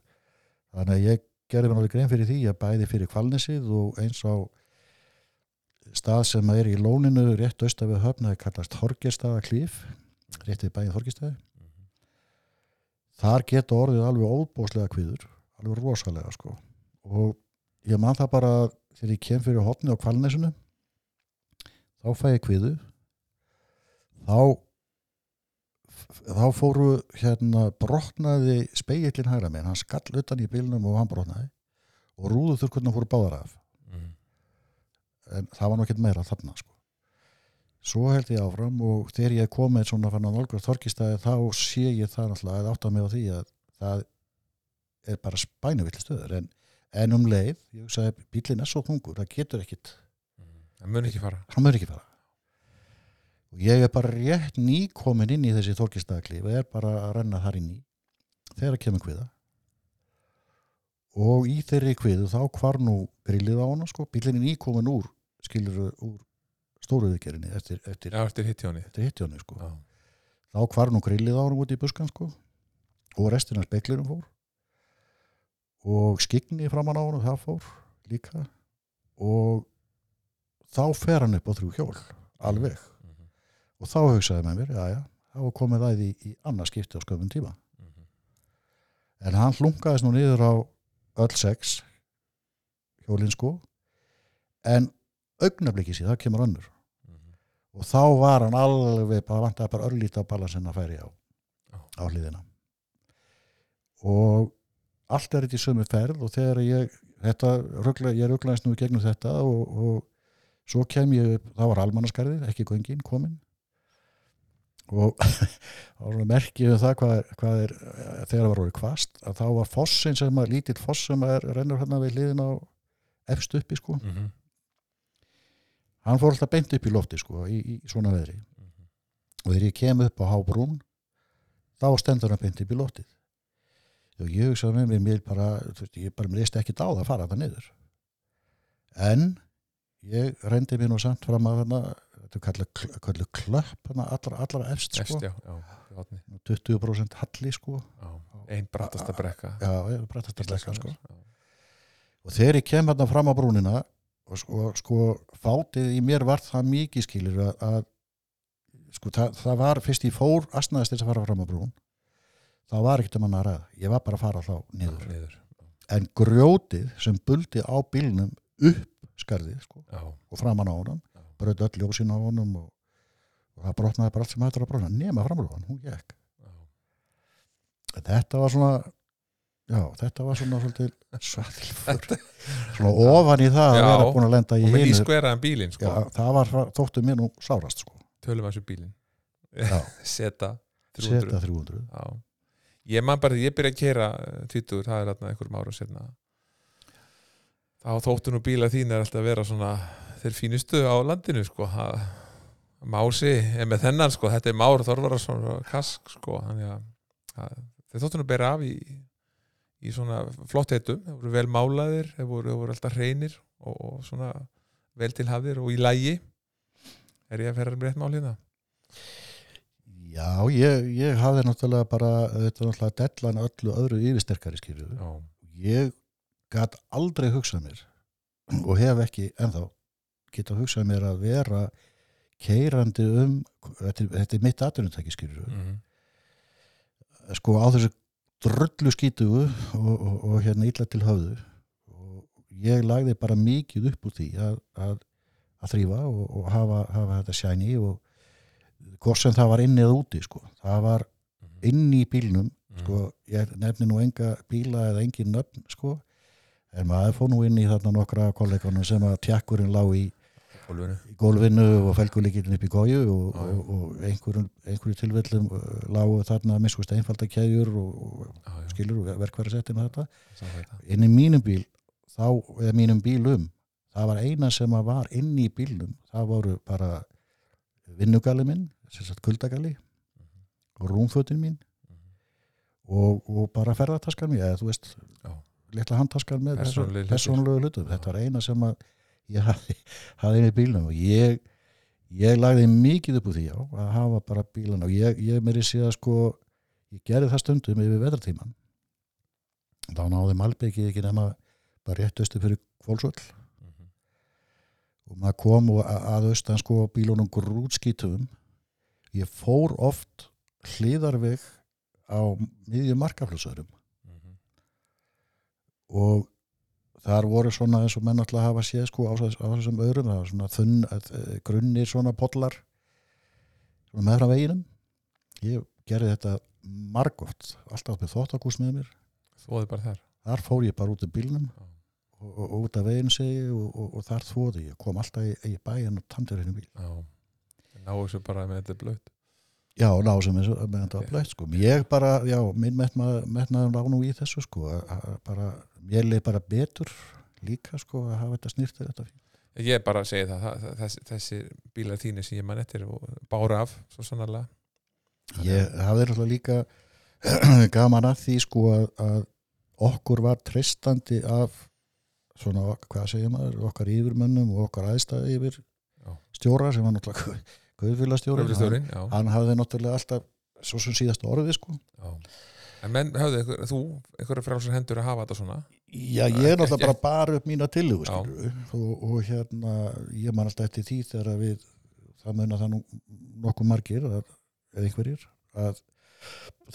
þannig að ég gerði mér alveg grein fyrir því að bæði fyrir kvalnesið og eins á stað sem er í lóninu rétt austan við höfn það er kallast Horgestaða klíf rétt við bæðið Horgestaði þar geta orðið alveg óbóslega kviður alveg rosalega sko. Og ég man það bara þegar ég kem fyrir hotni á kvalnesinu þá fæ ég kviðu. Þá þá fóru hérna brotnaði speillin hægra megin, hann skall utan í bílnum og hann brotnaði. Og rúðu þurrkurnar fóru báðar af. Mhm. en það var ekkert meira þarna sko. svo held ég áfram og þegar ég er komið svona fann að nálgur þorkistæði þá sé ég það náttúrulega að átta mig á því að það er bara spænuvill stöður. En, en um leið, ég hugsaði bílinn er svo þungur, það getur ekkit Það mun ekki fara. Hann mögur ekki fara. Ég er bara rétt nýkomin inn í þessi þorkistæðaklíf og er bara að renna þar inn í þegar kemur kviða. Og í þeirri kviðu þá hvar nú grillið á hana sko, bílinn er nýkomin úr skilur úr stóruðugerinni eftir, eftir, Já, eftir hittjónið eftir hittjónu sko. Já, þá hvar nú grillið á hana út í buskan sko. Og restina speklinum fór. Og skigni framan á hana það fór líka. Og þá fer hann upp á þrjú hjól alveg Mhm. og þá hugsaði með mér, já já þá komið það í, í annað skipti á sköfum tíma Mhm. en hann hlungaðist nú niður á öll sex hjólinn sko en augnablikki síðan, það kemur önnur Mhm. og þá var hann alveg bara vantaði bara örlítið á balansin að færi á Já. á hliðina og allt er þetta í sömu ferð og þegar ég þetta, ég rugglaðist nú gegnum þetta og, og svo kem ég upp, það var almannaskarðið, ekki göngin komin og þá var svona merkið um það hvað er, hvað er þegar það var orðið kvast að þá var fossin sem að lítill foss sem er rennur hérna við hliðin á efst uppi sko, Mhm. hann fór alltaf beint upp í lofti sko í, í svona veðri Mhm. og þegar ég kem upp á Hábrún þá stendur hann beint upp í loftið og ég hugsaði með mér mér bara, veist, ég bara mér leist ekki á það að fara það niður en ég reyndi mér nú samt fram að þarna þetta er kallið, klöpp hana allra, allra efst Efst, sko, já, já, í horni. 20% halli sko já. Ein brattasta brekka já, bara þetta að sko. Og þegar ég kem hérna fram á brúnina og sko, sko fátið í mér var það mikið skilur að, að sko það, það var fyrst ég fór astnaðist þess að fara fram á brún það var ekkert um hann að ræða ég var bara að fara þá niður Niður en grjótið sem buldi á bílnum upp skarðið sko, og framan á honum Já. bröð öll ljósin á honum og, og það brotnaði bara allt sem hættur að brotna nema framrúan, hún gekk þetta var svona já, þetta var svona svolítið svona ofan í það að Já. vera búin að lenda í hinu bílinn sko. já, það var, þóttu mér nú sárast sko. Tölum að þessu bílinn Já. Seta 300 seta 300 Já. Ég man bara, ég byrja að keira tvítur, það er þarna einhverjum árum setna þá þóttu nú bíla þín er alltaf að vera svona þeir fínustu á landinu sko. Ha- Mási er með þennan sko. Þetta er Már Þorvarason og Kask sko. Þannig að að þeir þóttu nú að bera af í, í svona flott heitum, þeir voru vel málaðir þeir voru, þeir voru alltaf hreinir og, og svona vel til hafðir og í lægi er ég að ferra með rétt mál hérna? Já, ég, ég hafði náttúrulega bara þetta náttúrulega dellan öllu öðru yfirsterkari skilju Já, ég gat aldrei hugsað mér og hef ekki ennþá geta hugsað mér að vera keirandi um þetta, þetta er mitt atvinnutæki skilju mm sko á þessu drullu skítugu og, og, og hérna illa til höfðu og ég lagði bara mikið upp úr því að, að, að þrýfa og, og hafa, hafa þetta shiny og hvort sem það var inni eða úti sko. það var inni í bílnum sko, ég nefni nú enga bíla eða engin nöfn sko. En maður fór nú inn í þarna nokkra kolleganum sem að tjakkurinn lá í, Gólfinu. í gólfinu og felgulikinn upp í góju og, og, og einhverjum, einhverju tilvillum lágu þarna að miskust einfaldakæðjur og, og skilur og verkværasettin og þetta. Inn í mínum bíl þá, eða mínum bílum það var eina sem að var inn í bílnum. Það voru bara vinnugali minn, kuldagali og rúmfötin mín og, og bara ferðartaskan mér, eða þú veist Já. Litla handtaskan með persónulegu hlutum, þetta var eina sem að ég hafði, hafði inn í bílnum og ég ég lagði mikið upp úr því á að hafa bara bílana og ég, ég mér í síðan sko ég gerði það stundum yfir veðartíman þá náði Malbeki ekki nema bara rétt austu fyrir kvólsvöll Mhm. og maður kom og að austan sko bílunum grútskítum ég fór oft hliðarveg á miðjum markaflösöðurum Mhm. Og þar voru svona eins og menn alltaf hafa séð sko á, þess- á þessum öðrum það var svona þunn, uh, grunnir svona pollar svona meðfram veginum ég gerði þetta margótt alltaf með þóttakús með mér Þvoði bara þar. þar fór ég bara út af bílnum og, og, og út af veginn segi og, og, þar þvoði ég kom alltaf í, í bæinn og tandur henni bíl Já. Náðu þessu bara með þetta er blöð. Já, ná sem eins og með þetta var Ok. blöitt sko ég bara, já, minn metnaður lá nú í þessu sko að, bara, mér leið bara betur líka sko að hafa þetta snýrt þetta fínt Ég bara segi það, það, það þessi, þessi bílar þínir sem ég man eftir og bára af, svo sannarlega. Ég hafði alltaf líka gaman að því sko að, að okkur var treystandi af svona, hvað segir maður, okkar yfirmönnum og okkar aðstæði yfir stjóra sem var náttúrulega Guðfélagstjóri hann, hafði náttúrulega alltaf svo sem síðast orðið sko já. En menn höfðu ykkur, þú, ykkur frálsar hendur að hafa þetta svona. Já, ég er náttúrulega bara bara upp mína skilurðu. og, og hérna ég man alltaf eftir því þegar við það muna það nú nokkuð margir að, eða einhverjir að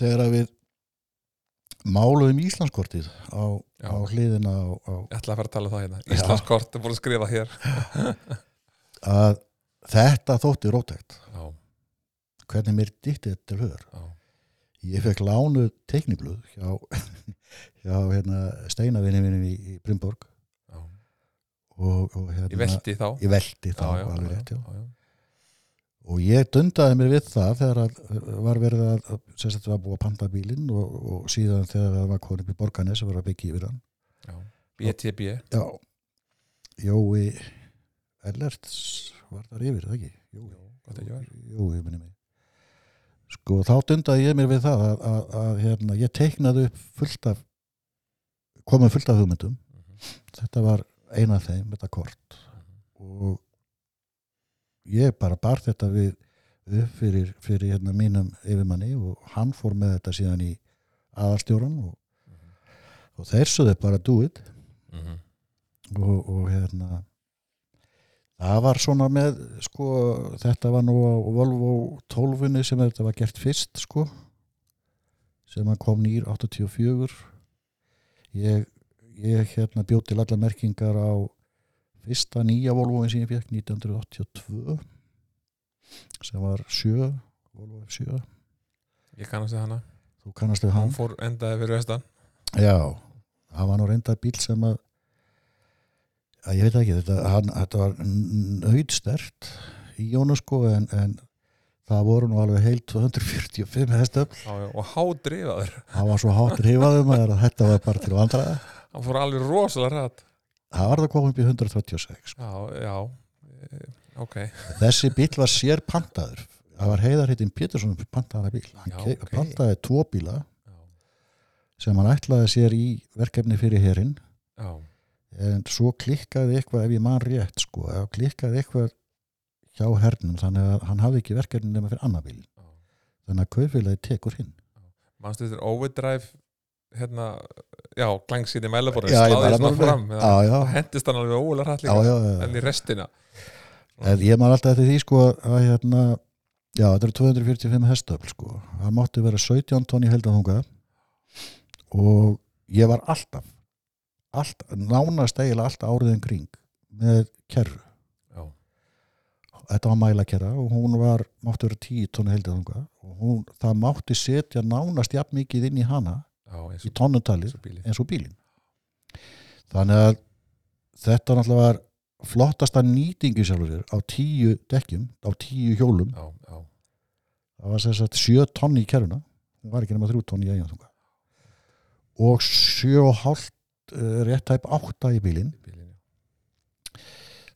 þegar að við máluðum Íslandskortið á, á hliðina á, á Ég ætla að fara að tala um það hérna. Íslandskort er búin að skrifa hér. að þetta þótti rótækt Já, hvernig mér dýtti þetta til höður já, ég fekk lánuð teiknibluð hjá, hjá hérna, steinavinni minni í, í Brimborg já. og, og hérna, Ég velti þá. ég velti þá já, já, rétt, já. og ég dundaði mér við það þegar að var verið að sem sagt var búið að panta bílinn og, og síðan þegar það var konum í Borganes og var að byggja yfir hann. BTB. Jói Ellerts var þar yfir, það ekki? Jói, Gott ekki var. Jói minni mig. Sko þá dundaði ég mér við það að, að, að hérna, ég teiknaði upp fullt af komið fullt af hugmyndum. Mhm, þetta var eina af þeim, þetta kort. Og ég bara bar þetta við upp fyrir, fyrir hérna mínum yfirmanni og hann fór með þetta síðan í aðalstjóran og, og þeir sögðu bara do it. Mhm. og, og hérna það var svona með sko, þetta var nú á Volvo 12 sem þetta var gert fyrst sko sem kom nýr 84 ég, ég hérna bjóð til alla merkingar á fyrsta nýja Volvo sem ég fekk 1982 sem var 7 Volvo F7 Ég kannast við hana. þú kannast við Hann hann fór endaði fyrir vestan. já, það var nú reyndar bíl sem að að ég veit ekki, þetta, hann, þetta var nöytstert í Jónu sko en, en það voru nú alveg heil 245 hestöfl. Og hádrifaður. það var svo hátt rifaðum að þetta var bara til vandræða Hann fór alveg rosalega rætt. það var það komið upp í 136 sko. Já, já. Eh, Ok. þessi bíl var sér pantaður það var heiðarheitin Pétursson pantaðara bíl hann Já, okay. ok. pantaði tvo bíla Já. sem hann ætlaði sér í verkefni fyrir herinn Já. En svo klikkaði eitthvað ef ég man rétt sko, klikkaði eitthvað hjá hernum þannig að hann hafði ekki verkefni nema fyrir annar bíl Já. þannig að kaufélagi tekur hinn. Manstu þetta overdrive hérna, já, glangsið í mælaborðin Já, í sláði svona fram hendist hann alveg ólega já. en í restina. En ég man alltaf eftir því sko að hérna já, þetta eru 245 hestöfl sko. Það mátti vera 17 tonn í heldaþunga og ég var alltaf allt, nánast eiginlega allt árið en kring með kerru. Já, þetta var mælakerra og hún var mátti vera 10 tónu þangað og hún, það mátti setja nánast jafn mikið inn í hana já, eins í og, tónutalið eins og bíli eins og bílinn. Þannig að þetta náttúrulega var flottasta nýtingi sjálfur sér á tíu dekkjum, á tíu hjólum. Já, já, það var sem sagt sjö tonn í kerfuna hún var ekki nema þrjú tonn í eigin þunga og sjö og hálft uh, rétt tæp átta í bílinn.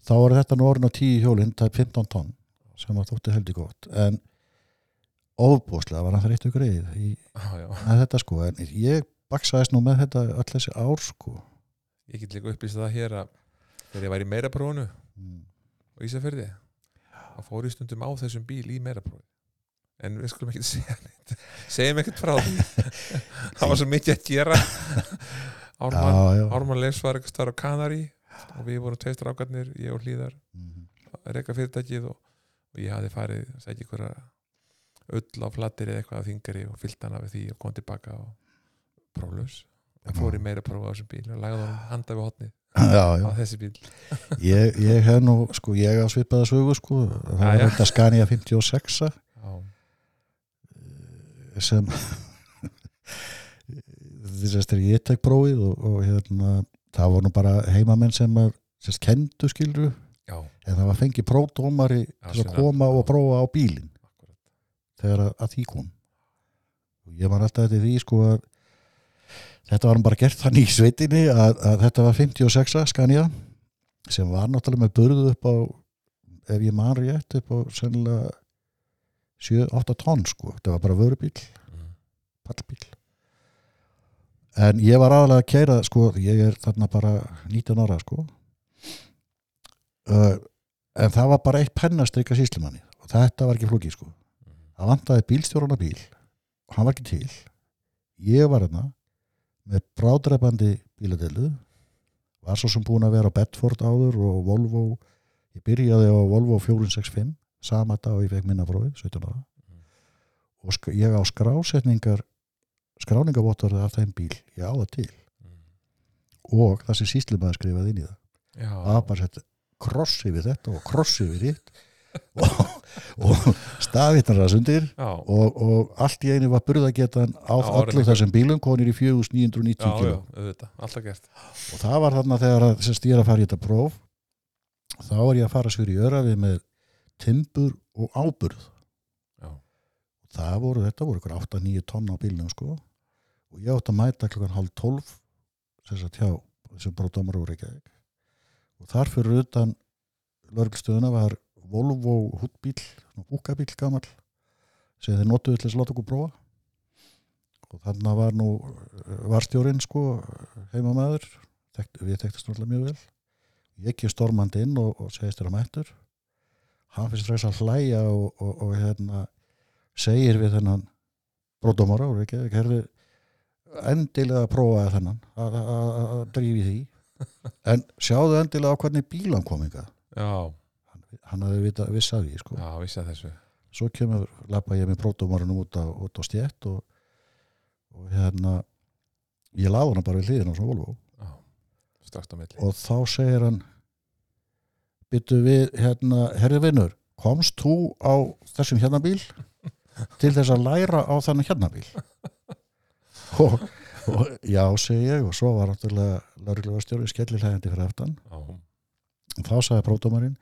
Þá var þetta nú orðin á tíu hjólinn tæp 15 tonn sem var þótti heldur gott. En ofbúslega var hann það reitt ykkur eið í með þetta sko en ég baksaðist nú með þetta öll þessi ár sko. Ég get líka upplýst það hér að þegar ég var í meira prófunu mm. á Ísafjörði þá fór ég stundum á þessum bíl í meira prófi en við skulum ekki segja neitt. Segjum ekkert frá því. Það var svo mikið að gera Ármann, Leifs var eitthvað starf á Kanari og við vorum tveist rákarnir, ég og Hlíðar Mm. að reyka fyrirtækið og, og ég hafði farið að segja ykkur öll á flattir eða eitthvað að þingari og fyllt hana við því og kom tilbaka og próflaus og fór í meira prófa á þessum bíl og lagði hann handa við hotnið já, já. á þessi bíl Ég, ég hef nú sko ég á svipaða sögu sko það já. þetta Scania 56 já, sem þegar ég tek prófið og, og hérna það var nú bara heimamenn sem að sérst kendu skilru já, en það var fengið prófdómari til að koma og prófa á bílinn. Akkurat. Þegar að, því kom. Og ég var alltaf eftir því sko að þetta var bara gert þannig í sveitinni að, að þetta var 56 Scania sem var náttúrulega með burðu upp á ef ég man rétt upp á sennilega 7-8 tonn sko. Þetta var bara vörubíl, mm. pallbíl en ég var aðalega að keira sko, ég er þarna bara 19 ára sko. Uh, en það var bara eitt pennastryka síslimanni og þetta var ekki flókið sko. Það vantaði bílstjórana bíl og hann var ekki til. Ég var hérna með brádreipandi bíladellu var svo sem búin að vera á Bedford áður og Volvo ég byrjaði á Volvo 465 sama dag og ég fekk minna prófið 17 ára. Og sk ég á skrásetningar skráningavottorði af þeim bíl ég á það til. Mm. og það sem síslimaður skrifaði inn í það. Já, var bara sett kross yfir þetta og kross yfir hitt og, og stafitnar undir já, og, og allt í einu var burðagetan á allir þessum bílum konir í 4990 já, kíló. og það var þarna þegar að, ég er að fara í þetta próf þá er ég að fara sér í örafi með timbur og áburð. Já, það voru, þetta voru ykkur 8-9 tonn á bílnum sko og ég átti að mæta klukkan halv 12 sem sagt hjá þessum bróðdómar úr Reykjavík. Og þar fyrir utan lörglstöðuna var Volvo húttbíl, búkabíl gamall sem þeir notuðu til þess að láta okkur prófa. Og þannig var nú varstjórin sko heimamæður Þekkt, við þekktum náttúrulega mjög vel. Ég ekki stormandi inn og, og segist þér að mættur. Hann finnst þess að hlæja og, og, og hérna segir við þennan og ekki, ekki herði endilega að prófa þennan að- að að- drífi því. En sjáðu endilega á hvernig bílan kominga já, hann, hann hafði viss að því sko. já, vissi að þessu. Svo kemur, lappa ég með bródómarinn út á, út á stjett og, og hérna ég laði hann bara við hliðina á svona Volvo. Já, og þá segir hann byttu við hérna, herri vinnur komst þú á þessum hérna bíl til þess að læra á þannig hérna bíl og, og já segi ég og svo var náttúrulega lauruglega stjórið skellilhægandi fyrir aftan. Já, og þá sagði pródómarinn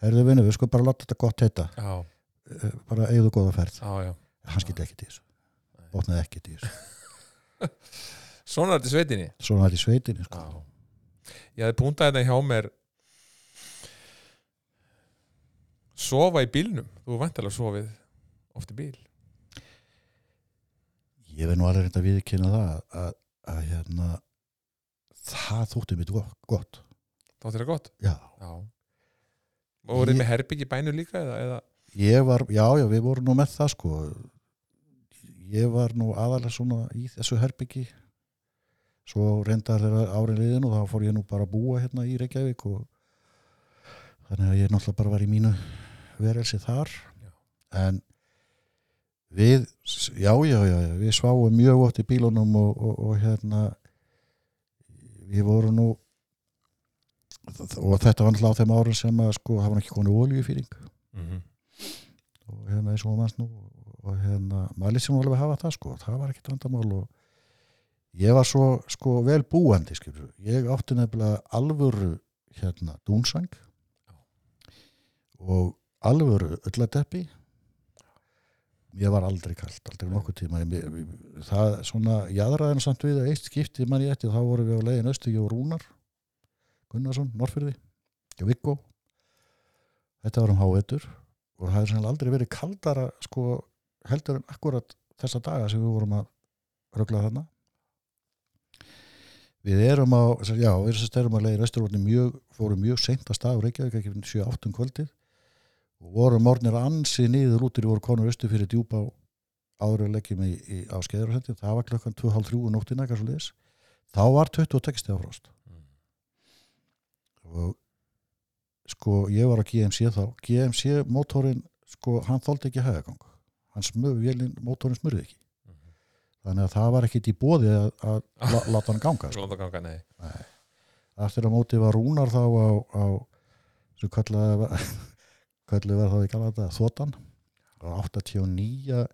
herri vinnur við sko bara láta þetta gott heita. Já, Eh, bara eigðu góða ferð. Hann skildi ekkert í þessu. Botnaði ekkert í þessu. Svona er þetta í sveitinni? Svona var þetta í sveitinni sko. Ég hefði púntað þetta hjá mér sofa í bílnum. Þú er vantilega sofið oft í bíl ég verð nú alveg reynda að viðkynna það að, að hérna það þótti mér gott, er þetta gott? Já. Já. og voruð Ég- með herbyggi bænu líka eða, eða? Ég var, já, já, við vorum nú með það sko. Ég var nú aðalega svona í þessu herbyggi svo reyndar þeirra árin liðin og þá fór ég nú bara að búa hérna í Reykjavík og þannig að ég náttúrulega bara var í mínu verelsi þar. Já. en við, já, já, já, já við sváum mjög ótt í bílunum og, og, og hérna við vorum nú og þetta var náttúrulega á þeim árum sem að sko hafa ekki konið oljufýring Mhm. og hérna eins og mannst nú og hérna, maður lýsum alveg hafa það sko það var ekkit vandamál og ég var svo sko vel búandi skilur. ég átti nefnilega alvöru hérna dúnsang og alvöru ölladeppi ég var aldrei kalt, aldrei nokkuð tíma. Ég, ég, það svona jaðraðin samt við eitt skipti mann ég eftir þá vorum við á leiðin Östu og Rúnar Gunnarsson, Norrfyrði og Viggo. Þetta var um háetur og það hefði sannlega aldrei verið kaldara sko heldur en akkurat þessa daga sem við vorum að rögla þarna. Við erum á já, við erum, að leiðin Östurvotni mjög fórum mjög seint að stað og Reykjavík ekki 7-8 kvöldið og vorum orðnir ansi niður út í voru konur östu fyrir djúpa áður að leggjum í, í, á skeiðarsendi það var klokkan 2.30 nóttina eitthvað svo liðs þá var 26 stegar frost. Og sko ég var á GMC þá. GMC mótorinn sko hann þóldi ekki hægagang hann smög, vélinn, mótorinn smurði ekki. Þannig að það var ekkit í bóði að, að la, láta hann ganga sko. Ganga, nei. Eftir að móti var rúnar þá á, á sem kallaði kallaði var þá í Galata Þotan. Og 89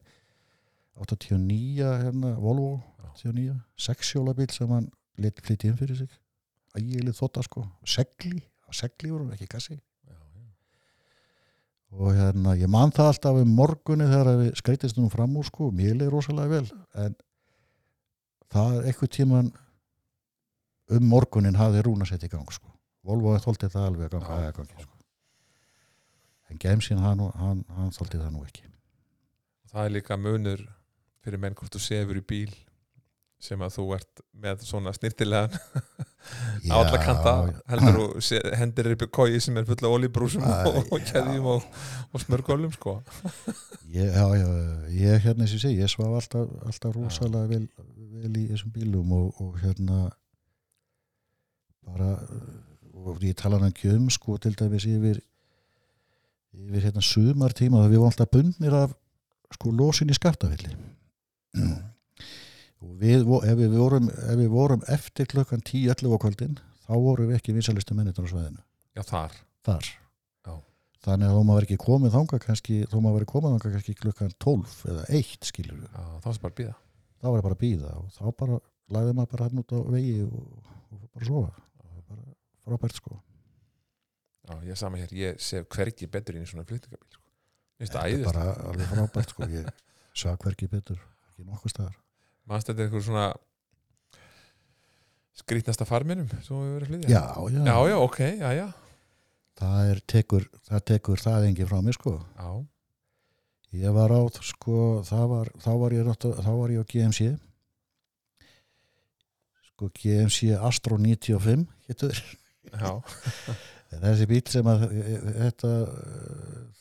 89 hérna Volvo 89, sexjólabíl sem hann lit flytti inn fyrir sig. Ægileg þóta sko, segli segli voru ekki kassi og hérna ég man það alltaf um morgunni þegar við skreitist nú fram úr sko, mér leið rosalega vel en það er eitthvað tíman um morgunin hafði rúna sett í gang sko. Volvo þóldi það alveg að ganga Já. að gangi sko. En Gemsin hann, hann, hann þóldi það nú ekki. Það er líka munur fyrir menn hvort þú sefur í bíl sem að þú ert með svona snirtilegan á alla kanta heldur þú hendir í kói sem er full af olíbrúsum og, keðjum og, og smörgólum sko. Ég, já, já, ég hérna eins og ég svaf alltaf, alltaf rosalega vel, vel í þessum bílum og, og hérna bara og ég tala hann um sko til dæmis yfir yfir hérna sumartíma það við vorum alltaf bundnir af sko losin í skaftafilli og við, ef við vorum ef við vorum eftir klukkan 10-11 á kvöldin þá vorum við ekki vinsalistu mennitur á svæðinu. Já þar. Þar. Já. þannig að þó maður ekki komið þanga kannski, þó maður verið komið þanga kannski klukkan 12 eða 1 skilur við já, þá sem bara býða þá var ég bara að býða og þá bara lagði maður bara hann út á vegi og, og bara sofa. Það var frábært sko já, ég er sama hér, ég sef hvergi betur inn í svona fluttingabíl sko. Þetta er bara alveg frábært sko ég sá hverki betur, ekki nokkuð staðar. Mannst þetta er eitthvað svona skrítnasta farminum sem við verið að flytja? Já, já, já, já, ok, já, já, það er tekur það tekur það engi frá mér sko. Já. ég var á sko, það var, þá var ég þá var ég á GMC sko GMC Astro 95 hétur já. þessi bíl sem að þetta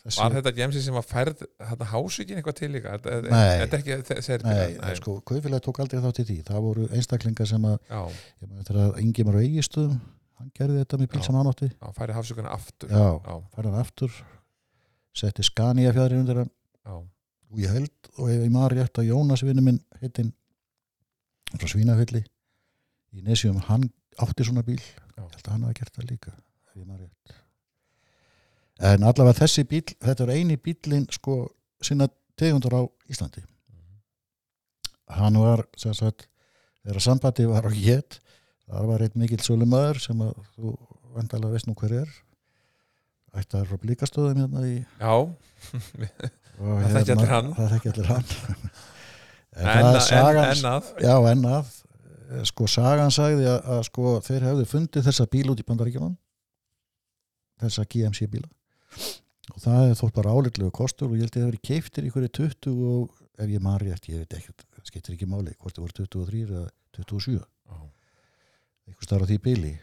þessi, Var þetta gemsi sem var færð þetta hásvíkin eitthvað til líka? Þetta, er ekki þessi Nei, sko, kaufélag tók aldrei þátt í því. Það voru einstaklingar sem að að Ingimar Eigistuðum hann gerði þetta með bíl Já. sem hann átti. Já færði hásvíkuna aftur. Já, færði hann aftur setti Scania fjæðri undir hann. Og ég held og ég maður rétt að Jónas vinnu minn heitinn frá Svínafylli í Nesjum, hann átti svona bíl. Já. ég held að hann hafa gert það líka ég maður rétt. En allavega þessi bíl þetta er eini bílinn sko sinna tegundar á Íslandi. Hann var sem sagt, þegar sambandi var á hétt það var einn mikill sölumæður sem að þú vandalega veist nú hver er. Ættar frá blíkastöðum hérna í já. Það þekki allir hann. það þekki allir hann. En, En, það er en, sagan en að. Já en að. Eh, sko sagan sagði að, að sko þeir hefðu fundið þessa bíl út í bandaríkjunum þessa GMC bíla. Og það hefði þótt bara áleitlegu kostur og ég held að það hefði keiftir ykkur í 20 og ef ég maður rétt, ég veit ekki það skiptir ekki máli, hvort það voru 23 eða 27 já, einhver starf á því bíli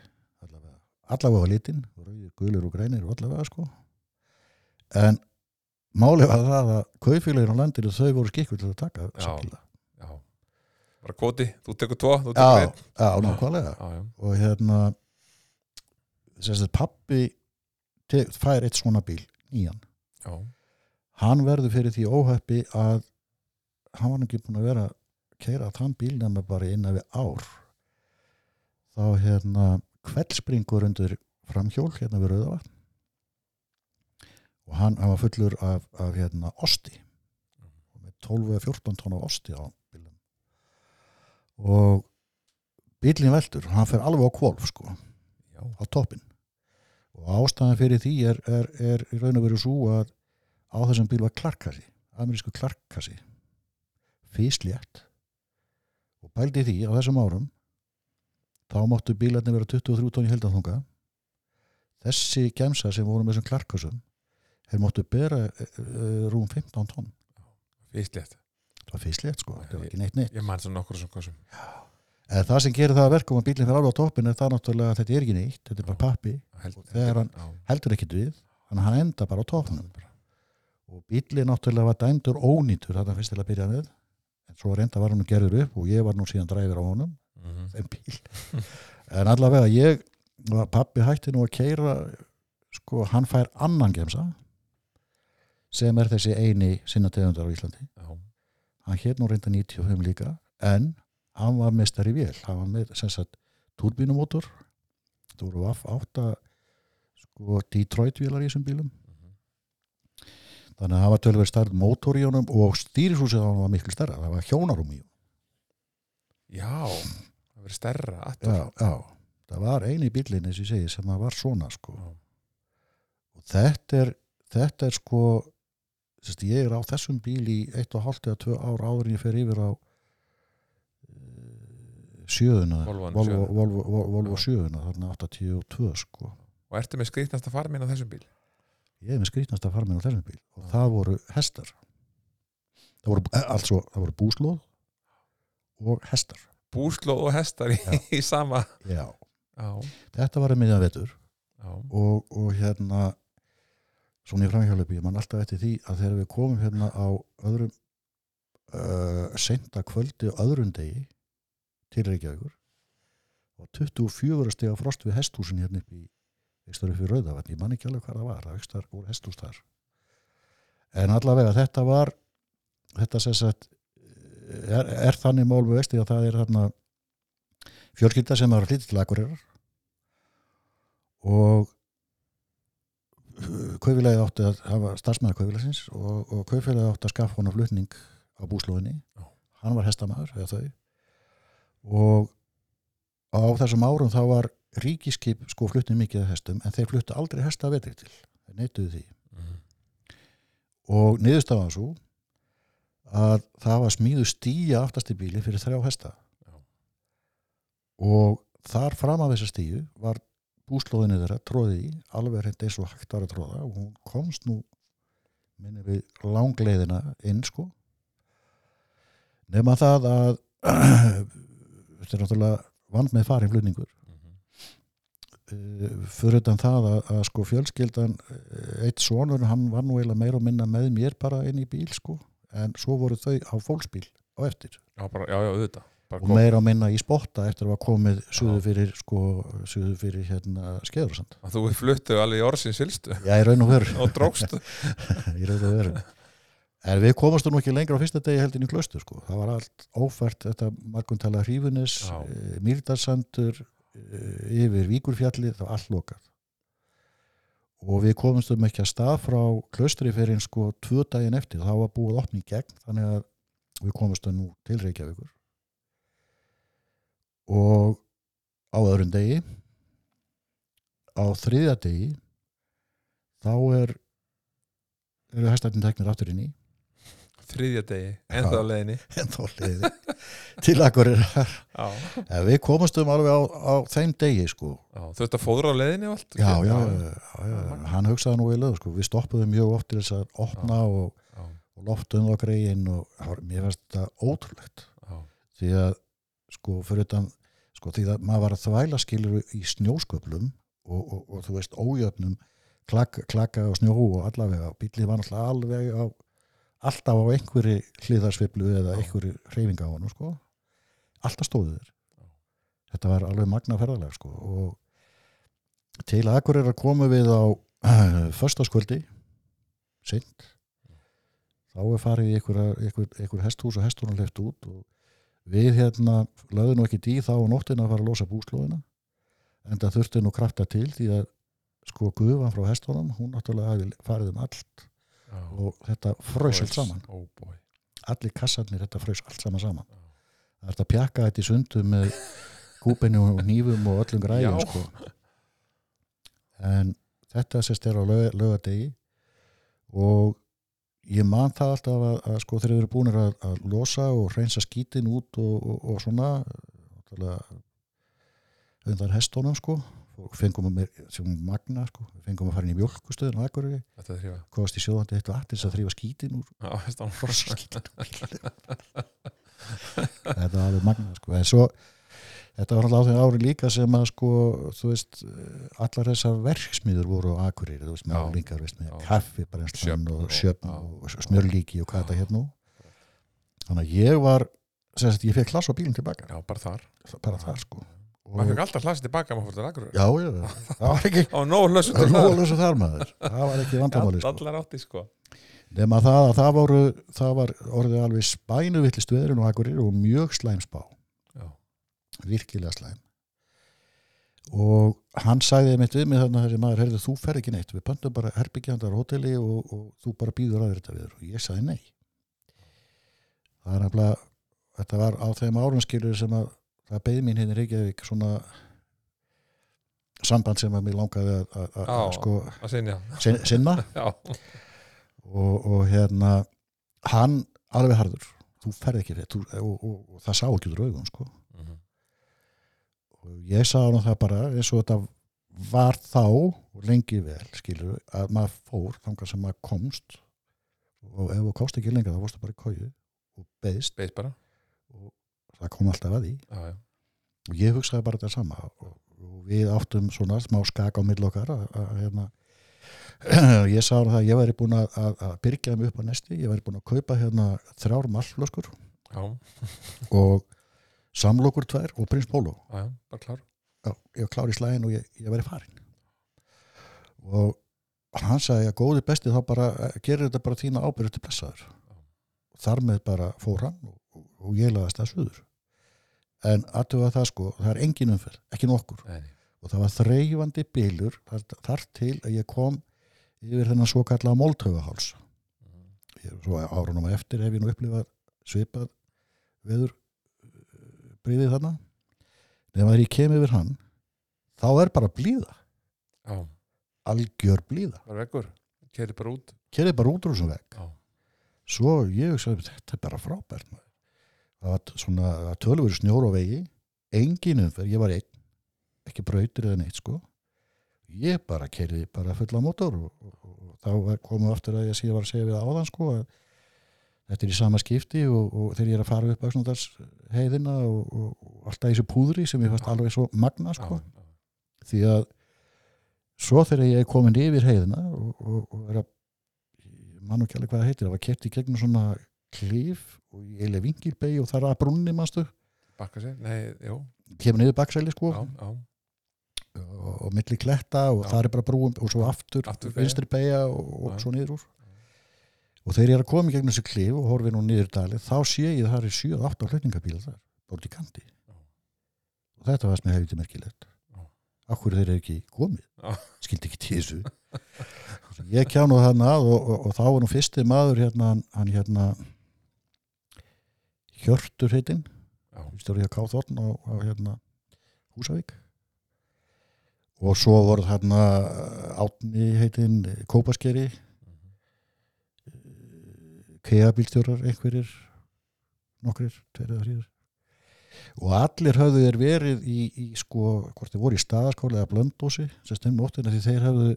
allavega, allavega á litin, rauðir, gulur og grænir og allavega sko. En málið var það að kaufélagin á landinu þau voru skikkur til að taka já bara kvoti, þú tekur tvo, þú já, tekur einn. já, nákvæmlega. Já, já, og hérna að pappi te- fær eitt svona bíl nýjan. Já, hann verður fyrir því óheppi að hann var ekki búin að vera að keira þann bíl nema bara innan við ár. Þá hérna kveldspringur undir framhjól hérna við Rauðavatn. Og hann, hann var fullur af, af hérna osti. Með 12 eða 14 tón af osti á bílum og bílinn veldur, hann fer alveg á kvolf sko, já, á toppin og ástæðan fyrir því er, er, er í raun og veru svo að á þessum bíl var klarkassi, amerísku klarkassi físlétt og bældi því á þessum árum þá máttu bílarnir vera 23 tón í heldanþunga þessi gemsa sem voru með þessum klarkassum þeir máttu bera uh, rúm 15 tónn fyrstlétt það var físlétt sko, það var ekki neitt neitt. ég man svo nokkur svona kosum en það sem gerir það að verkum að bílinn fyrir alveg á toppin er það náttúrulega að þetta er ekki neitt þetta er bara pappi, Held- þegar hann- já, heldur ekkit við þannig að hann enda bara á toppnum. Bara- og bílinn náttúrulega var dæmdur ónýtur þarna fyrst til að byrja með. En svo reynda var hann gerður upp og ég var nú síðan dræfir á honum. Mhm. þeim bíl en allavega ég pappi hætti nú að keira sko hann fær annan gemsa sem er þessi eini sinna tegundar á Íslandi. Já, hann hér nú reynda 95 líka en hann var mestari vél. Hann var með sem sagt turbínumótor það voru vaff átta sko Detroit vélar í þessum bílum. Mhm. þannig að það var tölverið starf mótor í honum og stýrishúsið honum var miklu stærra. Það var hjónarum í honum. Já það verið stærra já, já, það var eini bílinn eins og ég segi sem að var svona sko. Já. og þetta er þetta er sko ég er á þessum bíl í eitt og hálft eða tvö ár áður en ég fer yfir á sjöðuna Volvo. Volvo, Volvo, sjöðuna þarna 82 sko. Og ertu með skrýtnasta farminn á þessum bíl? Ég er með skrýtnasta farminn á þessum bíl. Og það voru hestar. Það voru, eh, altså, það voru búslóð og hestar. Búslóð og hestar í, Já. í sama. Já. já, þetta var að miðjan vetur. Og, og hérna svona í framhjálpi, ég man alltaf eftir því að þegar við komum hérna á öðrum uh, senda kvöldi og öðrum degi til Reykjavíkur. Og 24 steg frost við hesthúsin hérna upp í ekstar upp í Rauðavatn, ég man ekki alveg hvað það var það ekstar voru hesthús þar. En allavega þetta var þetta sem sagt er, er þannig mál með vexti að það er þarna fjölskylda sem er að flytja til Akureyrar. Og kaufélagið átti að hafa starfsmæður kaufélagsins og, og kaufélagið átti að skaffa hana flutning á búslóðinni. Hann var hestamæður eða þau og á þessum árum þá var ríkiskip sko fluttið mikið af hestum en þeir fluttu aldrei hesta að vetri til. Þeir neituðu því. Mhm. og niðurstafaði svo að það var smíðu stíja aftast í bíli fyrir þrjá hesta. Já. og þar fram af þessa stíju var búslóðinni þeirra tróði í alveg hreint eins og hægt var að tróða og hún komst nú minni við langleiðina inn sko. Nema það að þetta er náttúrulega vand með farin flutningur. Mhm. uh, fyrir utan það að, að sko fjölskyldan uh, eitt sonur, hann var nú eiginlega meira og minna með mér bara inn í bíl sko en svo voru þau á fólksbíl á eftir. Já, bara, já, já, auðvitað. Og meira og minna í spotta eftir að var komið suðu fyrir sko, suðu fyrir hérna skeðursand þú fluttu alveg í orðsins fylstu já, í raun og veru. Og drókst í raun og veru en við komumst nú ekki lengra á fyrsta degi heldin í klöstu sko. það var allt ófært þetta marguntala hrífunis e, mýrdarsandur e, yfir Víkurfjalli það var allt lokað. Og við komumstum ekki að stað frá klöstri fyrir einn sko tvö daginn eftir. Þá var búið opni í gegn þannig að við komumstum nú til Reykjavíkur. Og á öðrum degi á þriðja degi þá er eru hestarnir teknir aftur inn í þriðja degi, ennþá á leiðinni. En þá leiði til akkur er já, en við komumstum alveg á, á þeim degi sko. Þú ert að fóðra á leiðinni og allt já, já, já, hann hugsaði nú vel sko. við stoppuðum mjög oft til þess að opna og, og loftum það greiðin og það var- mér finnst þetta ótrúlegt. Því að sko fyrir utan sko því að maður var að þvæla skilur í snjósköplum og, og, og þú veist ójöfnum klaka og snjó og allavega. Bílið var alveg á alltaf á einhverju hliðarsviplu eða einhverju hreyfinga á hann sko. alltaf stóðu þér þetta var alveg magna ferðalega sko. og til Akureyrar komum við á uh, föstaskvöldi sint þá er farið í einhver, hesthús og hesthúrun left út og við hérna lögðum nú ekki dý þá á nóttina að fara að losa búslóðina en það þurfti nú krafta til því að sko gufan frá hestunum hún náttúrulega hafi farið um allt Já. og þetta frös allt saman oh allir kassarnir þetta frös allt saman saman það er þetta að pjakka þetta í sundu með kúpinu og nýfum og öllum græjum Já. sko. en þetta sést er á lög, lögadegi og ég man það alltaf að, að sko þeir eru búinir að, að losa og hreinsa skítin út og, og, og svona undan hestónum sko og fengum að mér sem magna sko fengum að fara inn í mjölkustöðun er þrjóða komast í sjóðandi eitt vatnis að þrýfa skítin úr. Þetta var alveg magna sko. En svo þetta var alltaf á þeim ári líka sem að sko þú veist allar þessar verksmiður voru á Akureyri þú veist með Já. kaffi Sjöfn og og- sjöfn og smjörlíki og hvað þetta hérna þannig að ég var sem sagt ég fekk klass á bílum tilbaka Já, bara þar. Bara það sko Maður fekk alltaf hlasið tilbaka maður fór til Akureyri já, já, það var ekki Á nóg hlössu það var nógulega þar maður. Það var ekki vandamáli sko. Allar átti sko. Nema það að það voru það var orðið alveg spænu villist veðurinn og Akureyri og mjög slæm spá. Já, virkilega slæm. Og hann sagði mitt við mig þannig að þessi maður, heyrðu, þú fer ekki neitt við pöntum bara herbyggjandar hóteli og, og þú bara býður að þetta við og ég sagði nei. Það er nefnilega þetta var á þeim árum skilur sem að það beði mín hérna í Reykjavík svona samband sem að mér langaði að, sko sin, sinna og, og hérna hann alveg harður. Þú ferð ekki þú, og, og, og það sá ekki úr augum sko. Mhm. og ég sagði hann það bara eins og þetta var þá lengi vel skilur að maður fór þangar sem maður komst. Og ef þú komst ekki lengra þá vorstu bara í kóju og beðst. Beist bara það kom alltaf að því. Já, já, og ég hugsaði bara þetta sama og, og við áttum svona smá skak á mill okkar að, að, hérna, ég sagði hann að ég væri búin að, að, byrja mig upp á nesti ég væri búin að kaupa hérna þrjár mallflöskur já, og samlokur tvær og prins Pólo ég var klár í slæðin og ég, ég væri farin og hann sagði að góði besti þá bara eh, gerir þetta bara þína ábyrðu til blessaður og þar með bara fór hann og, og, og ég laðast það suður en aðtöfa það sko, það er engin umferð ekki nokkur. Nei, og það var þreifandi bylur þar, þar til að ég kom yfir þennan svo kallega móltöfuháls ég, svo árunum á eftir hef ég nú upplifað svipað veður bríðið þarna. Nema þegar ég kem yfir hann þá er bara blíða. Já, algjör blíða. Bara vekkur Keri bara út. Kerið bara út úr þessum Já, svo ég sagði þetta er bara frábært. Það var svona tölvur snjór á vegi engin umferð, ég var einn ekki brautir eða neitt sko. Ég bara kerði bara fulla mótor og, og, og, og þá komu aftur að ég sé var að segja við áðan sko að þetta er í sama skipti og, og þegar ég er að fara upp Öxnóðars heiðina og, og, og alltaf þessu púðri sem ég fannst alveg svo magna sko. Því að svo þegar ég er komin yfir heiðina og, og, og er að ég man nú ekki alveg hvað það heitir, það var kert í gegnum svona klíf og ég eiginlega vingilbegi og það er að brunni jú. Kemur niður baksæli sko. Já, já, og, og milli kletta og Já. það er bara brúum og svo aftur, Aftur vinstri beigja og, og svo niður úr. Og þegar ég er að koma í gegnum þessu klíf og horfi nú niður dali þá sé ég að það er 7-8 hlutningabíla þar, bort í kanti. Já. og þetta var sem ég hefði merkilegt. Já. akkur þeir eru ekki komið? Skildi ekki þessu. Ég kjá nú þarna að og, og, þá var nú fyrsti maður hérna, hann- hann hérna Hjörtur heitinn já, stjórið hjá Káþórn á, á hérna Húsavík. Og svo voru þarna átni heitinn Kópaskeri. Kea-bílstjórar einhverjir nokkrir, tveir eða þrýður og allir höfðu þeir verið í, í sko, hvort þeir voru í staðaskóla eða blöndósi, sem stundum nóttina því þeir höfðu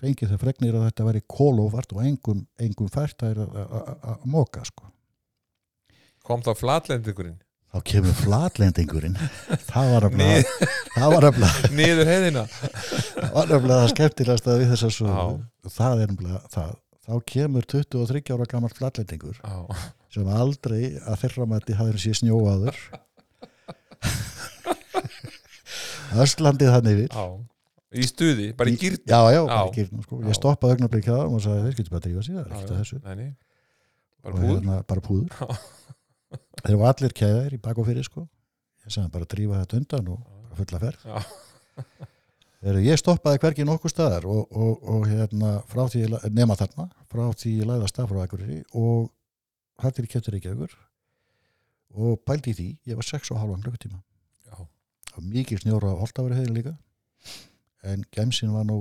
fengið þeir fregnir að þetta væri kólófart og engum, engum fært að, að, að, að móka sko Kom þá flatlendingurinn? Þá kemur flatlendingurinn. Það var að Niður heiðina. Það var nefnilega það skemmtilegast að við þess að svo það er nefnilega það. Þá kemur 23 ára gammal flatlendingur Já, sem aldrei að þeirra mætti hafði sé snjóaður. Östlandið hann yfir. Já. Í stuði, bara í gýrt já, já, bara Já. í gýrnum sko. Ég stoppaði þeim og sagði þeir getur bara að drífa sig bara hérna, bara púður þeir var allir keðar í bak og fyrir sko. Ég sagði bara að drífa þetta undan og fulla ferð. Þegar ég stoppaði hvergi nokkuð staðar og, og, og hérna frá því, ég nema þarna frá því ég læði að stað frá Akureyri og hættir í kjöptur ekki aukur og pældi í því, ég var 6 og halvan klukkutíma. Mikið snjóra á Holtaveri heiðin líka en gemsin var nú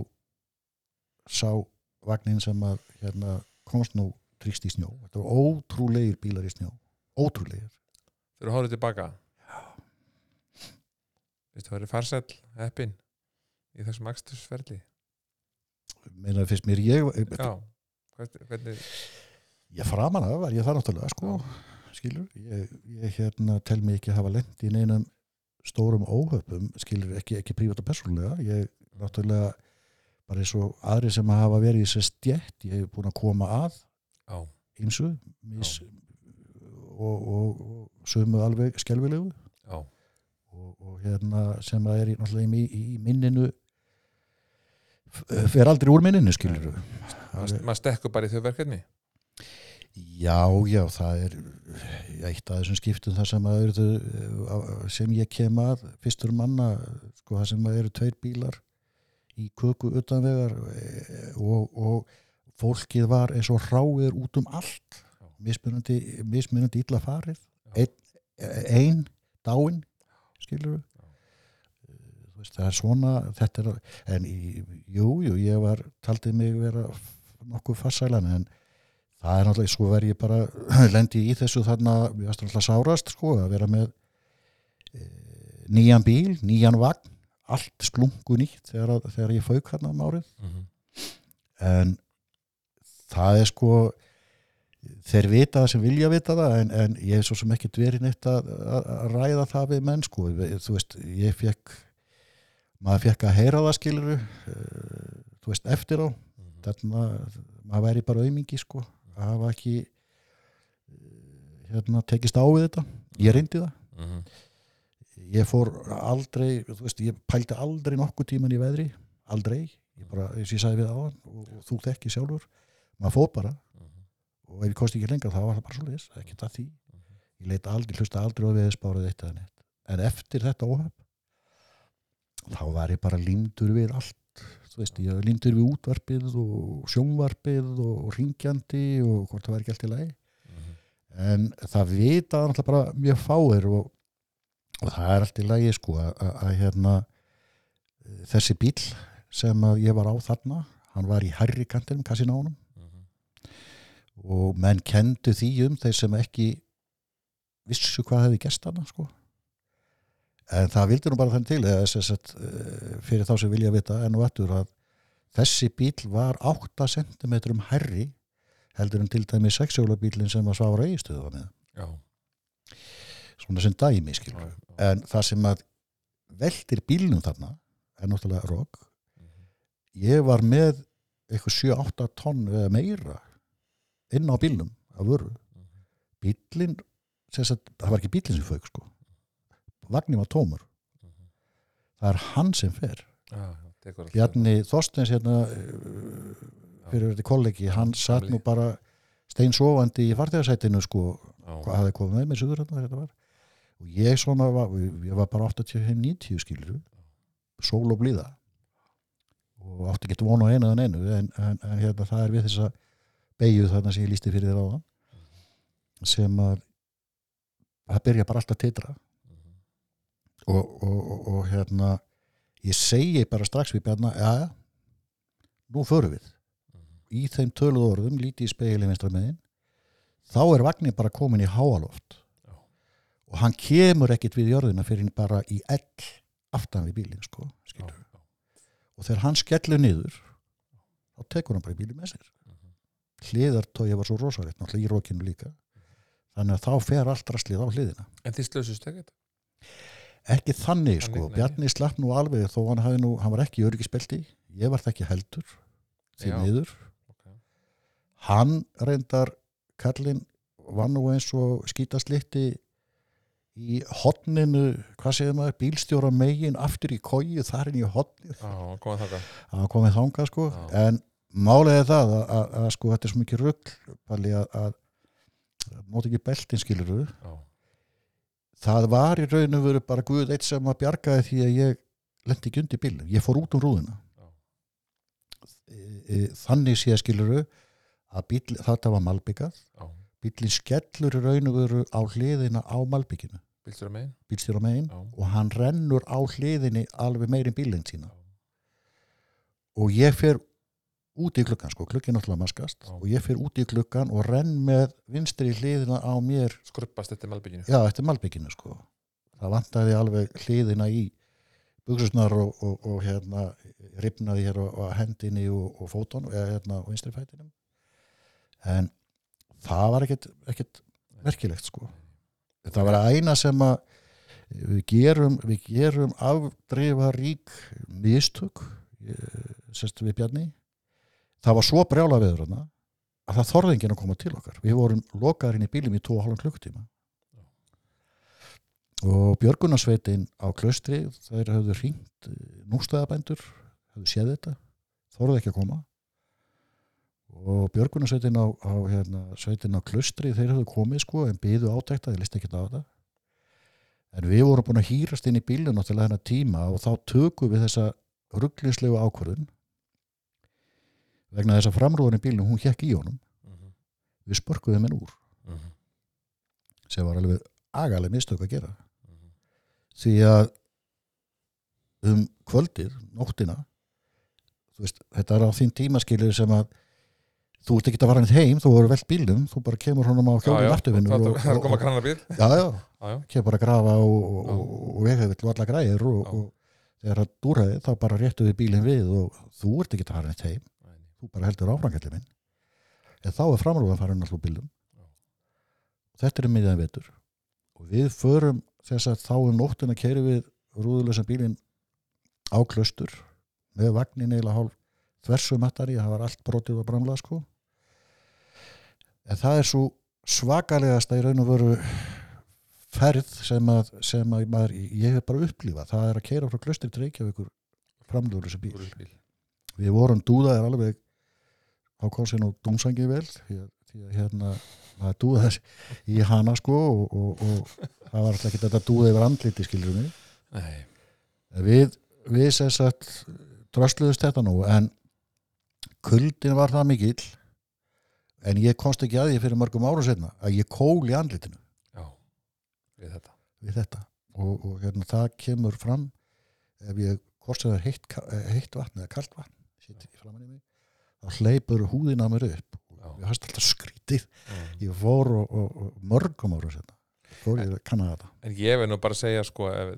sá vagnin sem að hérna, komst nú tryggst í snjó. Þetta var ótrúlegir bílar í snjó ótrúlegir. Þeir eru hórið tilbaka. Það eru farsæll heppin í þessum akstursferli. Meina fyrst mér ég Já, hvernig, ég framan af var ég það náttúrulega sko, skilur, ég, ég hérna tel mig ekki hafa lent í neinum stórum óhöpum, skilur, ekki, ekki prívat og persónulega, ég náttúrulega bara eins og aðri sem hafa verið í sér stjætt, ég hef búin að koma að Já, ýmsu mis, og, og, og sömu alveg skelfilegu. Já, og, og hérna sem að er í, í, í minninu fer aldrei úr minninu skilur maður mað stekkur bara í þau verkefni. Já, já, það er eitt af þessum skiptum þar sem að eru sem ég kem að fyrstur manna, sko það sem að eru tveir bílar í köku utanvegar eh, og, og fólkið var eins og hráir út um allt. Mismunandi, mismunandi illa farið. Einn ein, dáin skilur þú veist, það er svona þetta er, en jú, jú, ég var taldið mig vera nokkuð farsælan en það er náttúrulega, svo verð ég bara lendi í þessu þarna, við varst alltaf sárast sko, að vera með e, nýjan bíl, nýjan vagn allt sklungu nýtt þegar, þegar ég fauk hérna um árið. Mm -hmm. en það er sko þeir vita það sem vilja vita það en, en ég er svo sem ekki dverið neitt að, að, að ræða það við menn sko. Þú veist, ég fekk maður fekk að heyra það skiluru þú veist, eftir á. Þarna, maður væri bara aumingi sko, að hafa ekki eh, hérna, tekist á við þetta. Ég reyndi það. Mm -hmm. ég fór aldrei þú veist, ég pældi aldrei nokkuð tíman í veðri. Aldrei, ég bara, eins og ég sagði við áðan og, og þú þekki sjálfur. Maður fór bara og ef ég kosti ekki lengra þá var það bara svo leiðis, ekki það því. Ég leita aldrei, hlusta aldrei á viðspárið eitt eða neitt, en eftir þetta óhaf þá var ég bara límdur við allt. Þú veist, ég límdur við útvarpið og sjónvarpið og ringjandi og hvort það var ekki allt í lagi. En það vita náttúrulega bara mjög fáir og, og það er allt í lagi sko að, hérna þessi bíl sem ég var á þarna hann var í herri kantinum kassinánum og menn kendu því um þeir sem ekki vissu hvað hefði gest hana sko. En það vildi nú bara þannig til eða eh, fyrir þá sem vilja vita enn og aftur að þessi bíl var 8 cm herri heldur en til dæmi sexjólabílinn sem að svára eigistuðu var með. Já, svona sem dæmi já. en það sem að veldir bílnum þarna er náttúrulega rock Mhm. ég var með eitthvað 7-8 tonn eða meira inn á bílnum af vöru. Bílinn það var ekki bílinn sem fauk sko. Vagnin var tómur. Það er hann sem fer. Bjarni Þorstens hérna fyrir þetta kollegi, hann satt nú bara steinsofandi í farþegarsætinu sko, hvað hafði komið með mér suður hérna þetta var. Og ég svona var, ég var bara 80-90 skilur sól og blíða. Og átti ekki von á einu en einu en, en, en hérna það er við þess að beigju þarna sem ég lísti fyrir þér áðan sem að það byrja bara alltaf að titra Mhm. og, og, og, og hérna ég segi bara strax við Bjarna ja, nú förum við Mhm. í þeim töluð orðum, lítið í speilin vinstra megin þá er vagnin bara komin í háaloft Já. og hann kemur ekkit við jörðina fyrir bara í ell aftan við bílinn sko, skilur. já. og þegar hann skellur niður þá tekur hann bara bílinn með sér. Hliðartói var svo rosalegt náttúrulega í rókinu líka. Þannig að þá fer allt rastlið á hliðina. En þið slösust ekkert? ekki þannig sko, Þannig, nei. Bjarni slapp nú alveg þó hann, nú, hann var ekki í öryggisbelti. Ég var það ekki heldur því miður. Ok. hann reyndar kallinn var nú eins og skítaslitti í hotninu hvað segir maður, bílstjóra megin aftur í kóju, þar inn í þakka að komið þangað. Sko. En málið er það að, að, að sko þetta er svo mikið rugl Palli, að, að móti ekki beltin skiluru já, það var í raun og veru bara Guð eitt sem að bjargaði því að ég lendi ekki undir bílum, ég fór út um rúðuna. Já. e, e, þannig sé skiluru að bíl, þetta var malbyggað. Já, bílinn skellur í raun og veru á hliðina á malbygginu. Bílstjóra megin? Og hann rennur á hliðinni alveg meirinn bílinn sína. Já. og ég fer út í klukkan sko, klukkin náttúrulega maskast og ég fer út í klukkan og renn með vinstri hliðina á mér. Skruppast þetta malbygginu já, eftir malbygginu sko. Það vantaði alveg hliðina í buksusnar og, og, og hérna ripnaði hér á, hendinni og, og fóton, eða hérna á vinstri fætinum. En það var ekkert, ekkert merkilegt sko. Það var eina sem að við gerum, við gerum afdreifa rík mistök sérstu við Bjarni það var svo brjála veður hana að það þorði enginn að koma til okkar. Við vorum lokaðar inn í bílum í 2,5 klukkutíma. Og Björgunarsveitin á klaustri þeir hafðu hringt nústæðabændur hafðu séð þetta þorði ekki að koma. Og Björgunarsveitin á, á hérna, á klaustri þeir hafðu komið sko en byðu átækta, þeir listi ekki á þetta. En við vorum búin að hýrast inn í bílun náttúrulega þennan tíma og þá tökum við þessa rugglinslegu ákvörðun vegna þess að framrúðan í bílunum hún hjekk í honum. Mhm, við spörkuðum henn úr. Mhm, sem var alveg agaleg mistök að gera. Mhm. því að um kvöldir, nóttina þú veist, þetta er á þín tímaskilir sem að þú ert ekki að fara neitt heim, þú voru velt bílum þú bara kemur honum á Já, já, hjólum afturvinnu hvað- og, það er að koma og, krannarbíl já, já, já, já, kemur bara að grafa og, hefði allar græðir og, þegar það dúraði þá bara réttuði bílinn við og þú ert ekki að fara neitt heim. Þú bara heldur áfrangalli minn. En þá er framrúðan farin alltaf bílum Já. þetta er miðjan vetur. Og við förum þess að þá um nóttina keiri við rúðulegsan bílinn á klaustur með vagnin eiginlega hálf þversumattari, það var allt brotið og bramlað sko. En það er svo svakalegasta í raun og veru ferð sem að, sem að maður, ég hef bara upplifað. Það er að keira frá klaustur til Reykjavíkur framlúður þessi bíl. Við vorum dúðaðir alveg á korsin og dómsangi vel því að, því að hérna maður dúðaðir í hana sko og, og, og það var alltaf ekki þetta dúða yfir andliti skilur mig. Nei, við, við sem sagt drösluðust þetta nú en kuldin var það mikill en ég komst ekki að því fyrir mörgum ára setna að ég kól í andlitinu. Já, við þetta. Við þetta. Og, og hérna það kemur fram ef ég sem það er heitt, heitt vatn eða kalt vatn sitt í framann í mig þá hleypur húðin á mér upp. Ég hast alltaf skrítið. Mm. ég fór og, og, og mörgum ára setna fór ég að kanna þetta En ég verð nú bara að segja sko ef,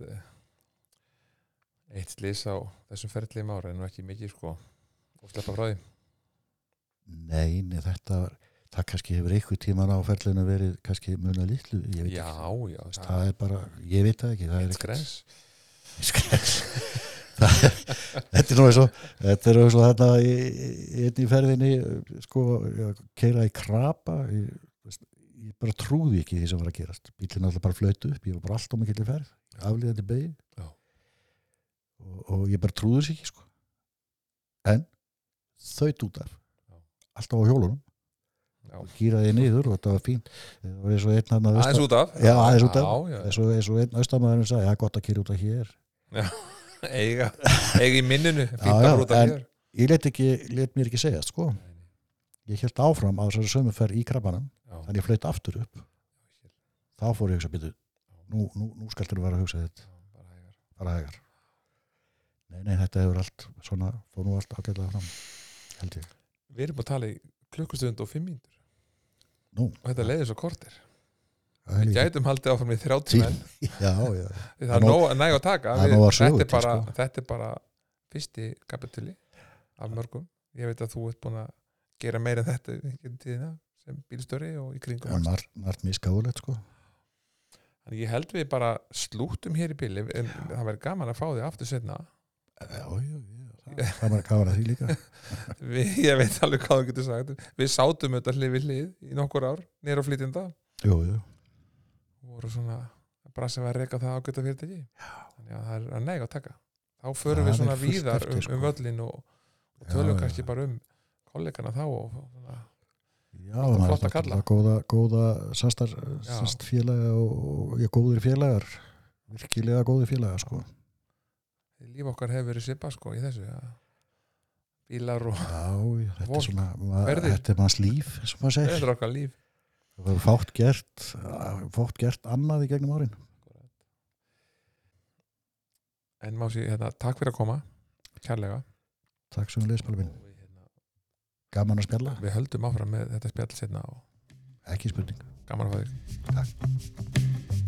eitt slís á þessum ferðliðum ára en nú ekki mikið sko og sleppa frá því. Nei, nei þetta var það kannski hefur einhver tíman á ferlinu verið kannski muna veit Já, já, það er bara, ég veit það ekki það er eitt skrens skrens Það er- þetta er nú eins og þetta er eins og þarna í, í einn í ferðinni sko, keira í krapa ég, ég bara trúði ekki því sem var að gerast. Bílinn alltaf bara flötu upp, ég var bara allt á mikill ferð aflíðandi beigi Já. og, og ég bara trúði þessi ekki sko. en þaut út af. Alltaf á hjólunum. Og gýraði niður og þetta var fínt. Það var eins og einn aðeins út af? Já, aðeins út af. Já, eins og, eins og einn austamæðurinn sagði, það er gott að kýra út af hér. Já, eiga eiga í minninu, fínt Já, að já, út af en- hér. ég let, ekki, let mér ekki segja sko. ég held áfram á þessari sömu ferð í krabbanum Já, þannig ég flöyt aftur upp. Þá fór ég að hugsa byrju nú, nú, nú skaltur vera að hugsa þetta já, bara hægar. Nei, nei, þetta hefur allt svona, fór nú allt ágætlega fram held ég. Við erum að tala í klukkustund og fimm nú, og þetta leiðir svo kortir Við gætum haldið áfram í 30 menn. Já, já, Það Það er nóg að næga að taka. það Við- að þetta, er bara, sko. þetta er bara fyrsti kapituli af mörgum. Ég veit að þú ert búin að gera meira en þetta tíðina sem bílstöri og í kringum en allt. margt, margt misgáðulegt sko. Þannig ég held við bara slúttum hér í bíli. En það væri gaman að fá því aftur setna já, já, já, það, það var gaman að því líka. Við, Ég veit alveg hvað þú getur sagt. Við sátum þetta hlið við hlið í nokkur ár nýra jú, og voru svona bara sem að reyka það ágæta fyrirtæki. Þannig að það er að næga að taka. Þá förum Það við svona víðar um, sko. um völlin og, og tölum kannski bara um kollegana þá og, og svona, Já, Alltaf flotta er náttúrulega góða, góða sastar, sast félaga og, já, góðir félagar. Virkilega góðir félaga sko. líf okkar hefur verið svipa sko í þessu ja. bílar og Já, þetta er svona þetta er manns líf þetta er okkar líf það er fátt gert fátt gert annað í gegnum árin. En má sér, hérna, takk fyrir að koma kærlega. Takk og við, hérna, Gaman að spjalla, við höldum áfram með þetta spjall og ekki spurning. gaman að fá þig. Takk